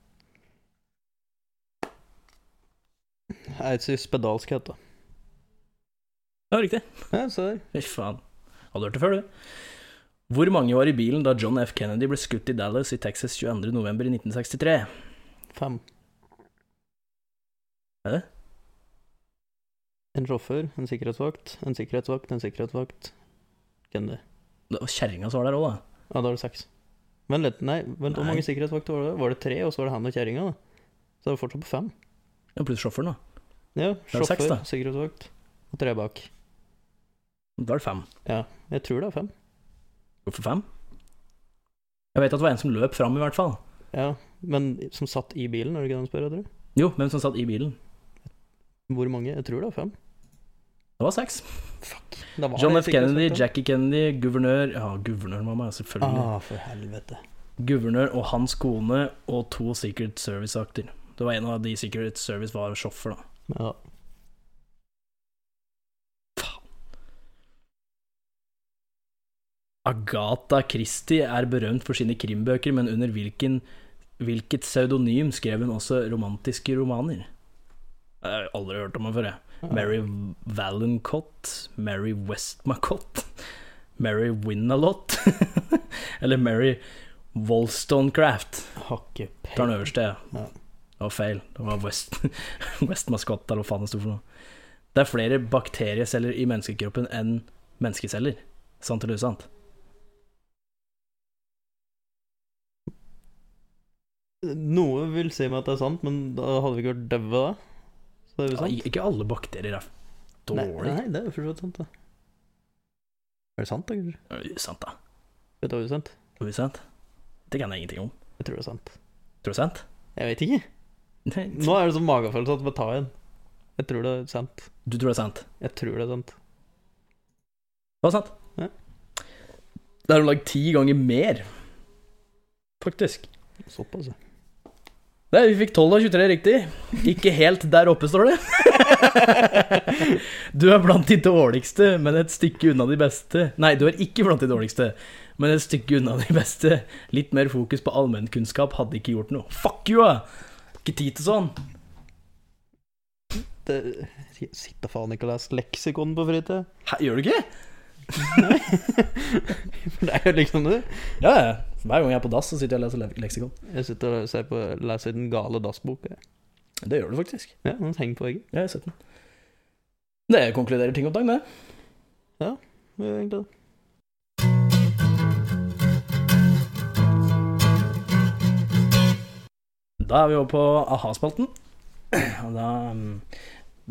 Jeg sier spedalskhet, da. Ja, riktig. Ja, se der. Fy faen. Hadde hørt det før, du. Hvor mange var i bilen da John F. Kennedy ble skutt i Dallas i Texas 22.11.1963? Fem. Er det? En sjåfør, en sikkerhetsvakt, en sikkerhetsvakt, en sikkerhetsvakt. Kennedy. Det var kjerringa som var der òg, da. Ja, da er det seks. Men litt, nei, vent, hvor mange sikkerhetsvakter var det? Var det tre, og så var det han og kjerringa? Så er var fortsatt på fem. Ja, pluss sjåføren, da. Ja, sjåfør, seks, da. sikkerhetsvakt og tre bak. Da er det fem. Ja, jeg tror det er fem. Hvorfor fem? Jeg vet at det var en som løp fram, i hvert fall. Ja, men som satt i bilen, er det ikke det han spør etter? Jo, hvem som satt i bilen? Hvor mange? Jeg tror det var fem. Det var seks. Fuck. var John F. Kennedy. Jackie Kennedy, guvernør Ja, guvernøren var med, selvfølgelig. Ah, for helvete. Guvernør og hans kone og to Secret Service-akter. Det var en av de Secret Service var sjåfør, da. Ja. Agatha Christie er berømt for sine krimbøker, men under hvilken, hvilket pseudonym skrev hun også romantiske romaner? Jeg har aldri hørt om henne før, jeg. Mary Valencott, Mary Westmacott, Mary Winalot eller Mary Wollstonecraft. Tar den øverste, ja. Det var feil. Det var West, Westmascott, eller hva faen det sto for noe. Det er flere bakterieceller i menneskekroppen enn menneskeceller. Sant eller usant? Noe vil si meg at det er sant, men da hadde vi ikke vært daue da. Så det er jo sant. ikke alle bakterier er Nei, dårlige. nei, det er jo for så vidt sant, da. Er det sant, da, kanskje? Det er Usant, da. Vet du hva er sant? Usant? Det kan jeg ingenting om. Jeg tror det er sant. Tror du det er sant? Jeg vet ikke. Nei, Nå er det sånn magefølelse at vi tar igjen. Jeg tror det er sant. Du tror det er sant? Jeg tror det er sant. Det var sant. Ja. Det er om lag ti ganger mer, faktisk. Såpass, ja. Nei, vi fikk 12 av 23 riktig. Ikke helt der oppe, står det. Du er blant de dårligste, men et stykke unna de beste. Nei, du er ikke blant de dårligste, men et stykke unna de beste. Litt mer fokus på allmennkunnskap hadde ikke gjort noe. Fuck you, da! Ikke tid til sånn. Det, jeg sitter faen ikke og leser leksikon på fritid. Hæ, gjør du ikke? Nei. det er jo liksom det. Ja, ja. Hver gang jeg er på dass, så sitter jeg og leser leksikon. Jeg sitter og ser på, leser Den gale dassboka. Det gjør du faktisk. Ja, den henger på veggen. Ja, jeg har sett den. Det konkluderer ting om dagen, det. Ja, Det gjør egentlig det. Da er vi over på aha-spalten. Mm,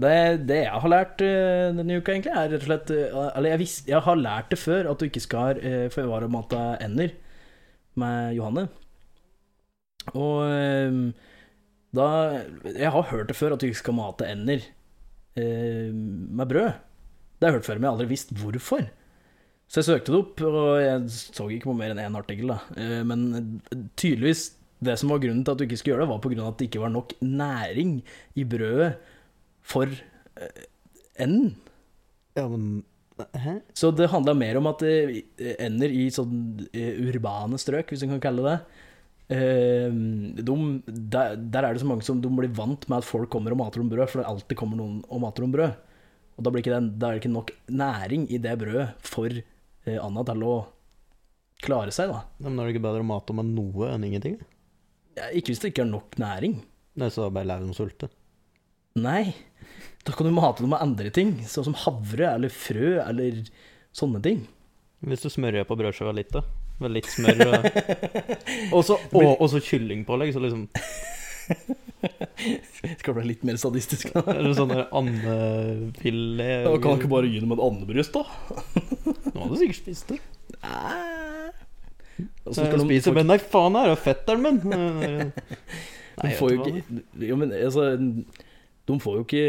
det, det jeg har lært eh, denne uka, egentlig, er rett og slett eh, Eller jeg, visste, jeg har lært det før, at du ikke skal forvare mat mata ender med Johanne. Og eh, da Jeg har hørt det før, at du ikke skal mate ender eh, med brød. Det har jeg hørt før, men jeg har aldri visst hvorfor. Så jeg søkte det opp, og jeg så ikke på mer enn én artikkel. da. Eh, Men tydeligvis det som var grunnen til at du ikke skulle gjøre det, var på grunn av at det ikke var nok næring i brødet for eh, enden. Ja, men Hæ? Så det handla mer om at det ender i sånn eh, urbane strøk, hvis en kan kalle det det, eh, de, der, der er det så mange som de blir vant med at folk kommer og mater om brød, for det alltid kommer noen og mater om brød. Og da, blir ikke det, da er det ikke nok næring i det brødet for eh, Anna til å klare seg, da. Men er det ikke bedre å mate med noe enn ingenting? Ja, Ikke hvis det ikke er nok næring. Nei, så bare lar dem sulte. Nei. Da kan du mate det med andre ting, sånn som havre eller frø eller sånne ting. Hvis du smører på brødskiva litt, da. Med litt smør og også, og, og så kyllingpålegg, så liksom Skal bli litt mer sadistisk. Eller sånn andefilet kan han ikke bare gi dem et andebryst, da? Nå hadde du sikkert spist det. Så skal du spise men nei, faen, her er fetteren min! Nei, jeg får jo ikke Jo, men altså De får jo ikke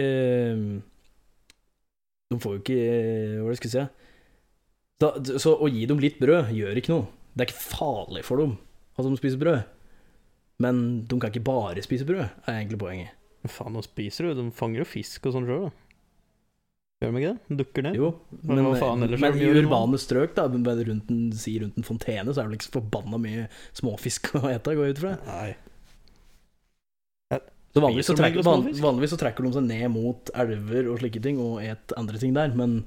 De får jo ikke Hva det jeg si? Da, så å gi dem litt brød gjør ikke noe. Det er ikke farlig for dem at de spiser brød. Men de kan ikke bare spise brød, er egentlig poenget. Faen, nå spiser du. De fanger jo fisk og sånn sjøl, da. Gjør de ikke det? Dukker ned? Jo, Men men, men i de urbane strøk, da, rundt en, si rundt en fontene, så er det vel ikke så forbanna mye småfisk å ete, går jeg ut fra. Nei. Så vanligvis så, trekker, van, vanligvis så trekker de seg ned mot elver og slike ting, og et andre ting der, men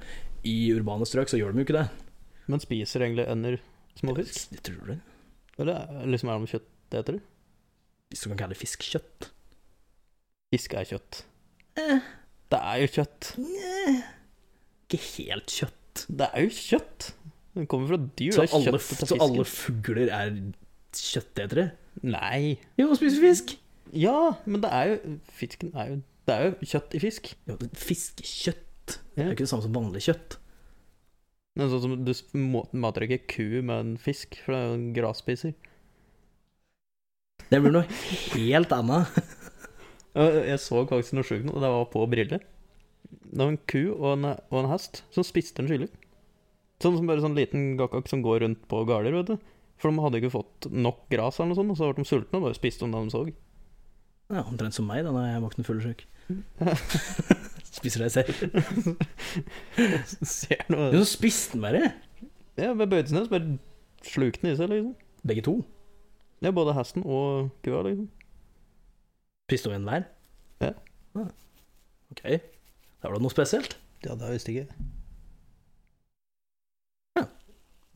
i urbane strøk så gjør de jo ikke det. Men spiser egentlig ender småfisk? Jeg tror det. Eller er- liksom er de kjøttetere? Hvis du kan kalle det fiskkjøtt. Fisk er kjøtt. Eh. Det er jo kjøtt. Ikke helt kjøtt. Det er jo kjøtt. Den kommer fra dyr. Så alle, så alle fugler er kjøttetere? Nei. Jo, spiser fisk. Ja, men det er jo Fisken er jo Det er jo kjøtt i fisk. Ja, fiskekjøtt. Det er jo ikke det samme som vanlig kjøtt. Men sånn som Du mater ikke ku med en fisk, for det er jo en grasspiser. Det blir noe helt annet. Jeg så faktisk noe sjukt nå, og det var på briller. Det var en ku og en, og en hest som spiste en kylling. Sånn som bare sånn liten gakkak som går rundt på gårder, vet du. For de hadde ikke fått nok gras eller noe sånt, og så ble de sultne og bare spiste om det de så. Ja, Omtrent som meg da når jeg våkner fyllesyk. Spiser det selv. Ser noe Jo, så spiste den bare. Ja, ved så bare slukte den i seg, liksom. Begge to. Ja, både hesten og kua, liksom. Spiste hun en hver? Ja. Ah. Ok. Da var det noe spesielt. Ja, det visste ikke jeg.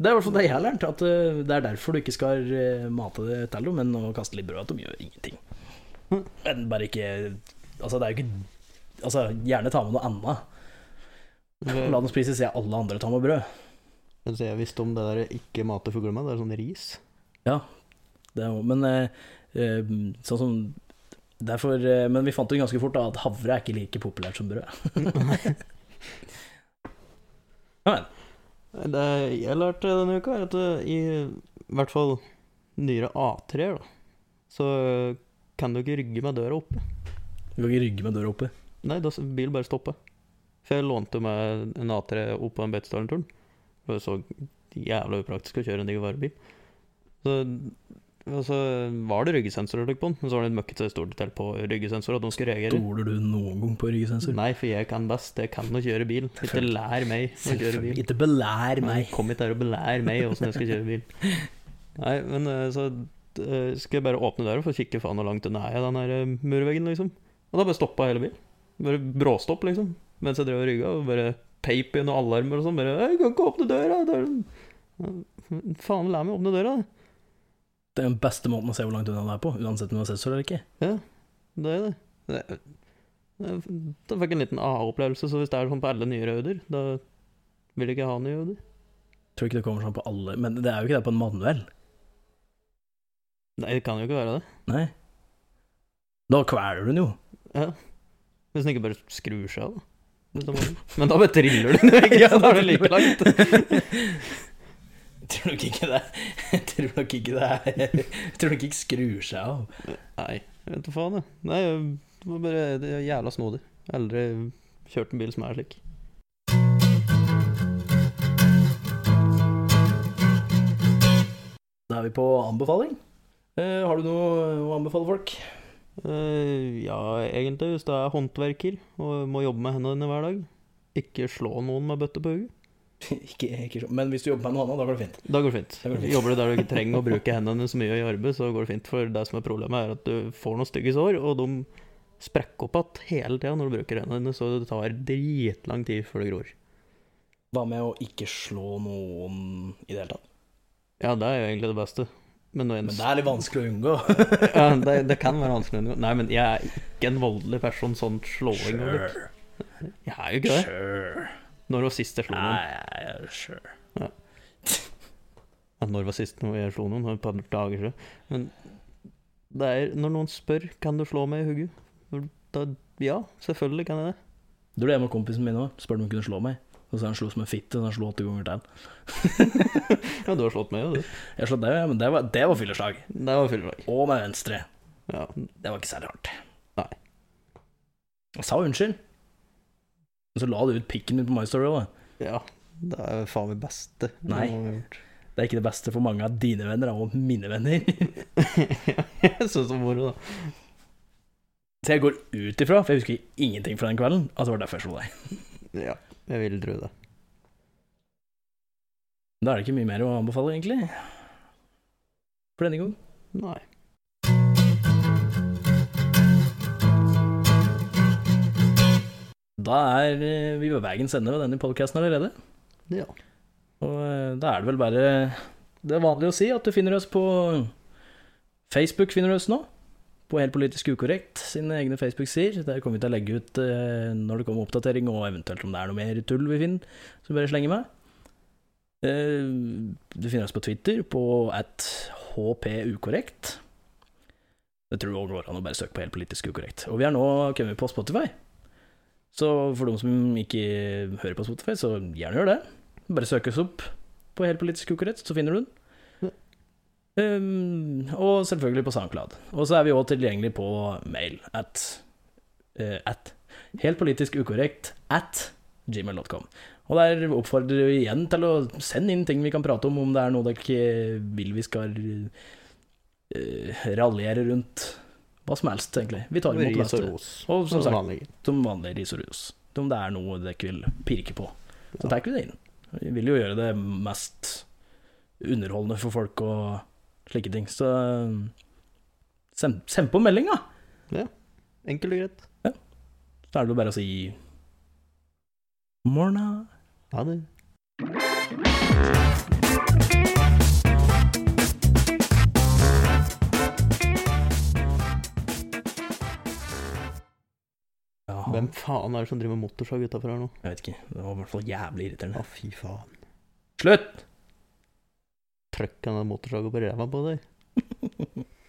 Det er i hvert fall det jeg har lært, at eh, det er derfor du ikke skal eh, mate det til dem, men å kaste litt brød at de gjør ingenting. Men bare ikke Altså, det er jo ikke Altså, gjerne ta med noe annet. La dem spise, jeg alle andre tar med brød. Men så jeg visste om det der ikke mate fugler med, det er sånn ris. Ja, det er Men eh, eh, sånn som Derfor eh, Men vi fant ut ganske fort da at havre er ikke like populært som brød. ja, men. Det jeg lærte denne uka, er at i hvert fall nyere A3-er, da, så kan du ikke rygge med døra oppe. Du kan ikke rygge med døra oppe. Nei, da s- bare stopper. For jeg lånte meg en A3 opp på en Beitostølen-turen. Det var så jævla upraktisk å kjøre en diger varebil. Så, og så var det ryggesensor på den, men så var det en møkkete stort til på ryggesensor at de skulle reagere. Stoler du noen gang på ryggesensor? Nei, for jeg kan best. Jeg kan å kjøre bil. Ikke lær meg å kjøre bil. Ikke belær Nei, meg. kom hit her og belær meg åssen jeg skal kjøre bil. Nei, men eh, så skal jeg bare åpne døra for å kikke faen hvor langt unna er jeg den her eh, murveggen, liksom. Og da bare stoppa hele bilen. Bare bråstopp, liksom. Mens jeg drev og rygga, og bare peip inn og alarmer og sånn. Bare 'Jeg kan ikke åpne døra!' Der. Faen, la meg åpne døra. Det er den beste måten å se hvor langt unna du er på, uansett om du har sensor eller ikke. Ja, det er det. det det- Da fikk jeg en liten aha-opplevelse, så hvis det er sånn på alle nye rauder, da vil jeg ikke ha nye rauder. Tror ikke det kommer sånn på alle, men det er jo ikke det på en manuell. Nei, det kan jo ikke være det. Nei. Da kveler du den jo. Ja. Hvis den ikke bare skrur seg av, Men da bare triller den, ikke sant? Da er det like langt. Jeg tror nok ikke det Jeg tror nok ikke det er Jeg tror nok ikke skrur seg av. Nei, jeg vet da faen, jeg. Nei, det var bare det jævla snodig. Jeg har aldri kjørt en bil som er slik. Da er vi på anbefaling. Eh, har du noe å anbefale folk? Uh, ja, egentlig, hvis du er håndverker og må jobbe med hendene dine hver dag, ikke slå noen med bøtte på hodet. ikke, ikke, men hvis du jobber med noe annet, da går det fint. Da går det fint. Går det fint. Jobber du der du ikke trenger å bruke hendene så mye i arbeid, så går det fint. For det som er problemet, er at du får noen stygge sår, og de sprekker opp igjen hele tida når du bruker hendene dine, så det tar dritlang tid før det gror. Hva med å ikke slå noen i det hele tatt? Ja, det er jo egentlig det beste. Men, Men det er litt vanskelig å unngå. ja, det, det kan være vanskelig. å unngå. Nei, men jeg er ikke en voldelig person, sånn slåing Sure. Jeg er jo ikke det. Sure. Når var sist jeg slo noen? Nei, sure. Ja, når var sist jeg slo noen? Et par dager siden. Men det er når noen spør kan du slå meg i da, ja, selvfølgelig kan jeg det. Du ble hjemme med kompisen min òg. Spurte om han kunne slå meg. Og så han slo som en fitte, så han slo åtte ganger til. Ja, du har slått meg, jo, du. Jeg slått deg, men det var, det var fylleslag. Det var fylleslag. Og med venstre. Ja, Det var ikke særlig hardt. Nei. Jeg sa unnskyld. Og så la du ut pikken min på My Story òg. ja, det er faen meg beste. Nei. Det er ikke det beste for mange av dine venner og mine venner. jeg syns det var moro, da. Så jeg går ut ifra, for jeg husker ingenting fra den kvelden, at det var derfor jeg slo deg. Ja, jeg vil tro det. Da er det ikke mye mer å anbefale, egentlig. For denne gang. Nei. Da er eh, vi ved veiens ende ved denne podkasten allerede. Ja. Og eh, da er det vel bare det er vanlig å si at du finner oss på Facebook finner du oss nå. På Helt politisk ukorrekt sine egne Facebook-sider. Der kommer vi til å legge ut eh, når det kommer oppdatering, og eventuelt om det er noe mer tull vi finner, så bare slenge med. Eh, du finner oss på Twitter på at hpukorrekt. Det tror jeg går an å bare søke på Helt politisk ukorrekt. Og vi er nå kommet på Spotify. Så for de som ikke hører på Spotify, så gjerne gjør det. Bare søk oss opp på Helt politisk ukorrekt, så finner du den. Um, og selvfølgelig på SoundCloud. Og så er vi også tilgjengelig på mail at, uh, at helt politisk ukorrekt at gmail.com. Og der oppfordrer vi igjen til å sende inn ting vi kan prate om, om det er noe dere ikke vil vi skal uh, raljere rundt. Hva som helst, egentlig. Vi tar imot Ris og ros. Og som Som sagt, vanlig. som vanlig ris og ros. Om det er noe dere vil pirke på, så tar vi det inn. Vi vil jo gjøre det mest underholdende for folk og slike ting. Så send, send på melding, da. Ja. Enkelt og greit. Så er det bare å si Morna. Ha det. Hvem faen er det som driver med motorsag utafor her nå? Jeg vet ikke. Det var i hvert fall jævlig Å, irriterende. fy faen. Slutt! Han den motorsaga på ræva på deg.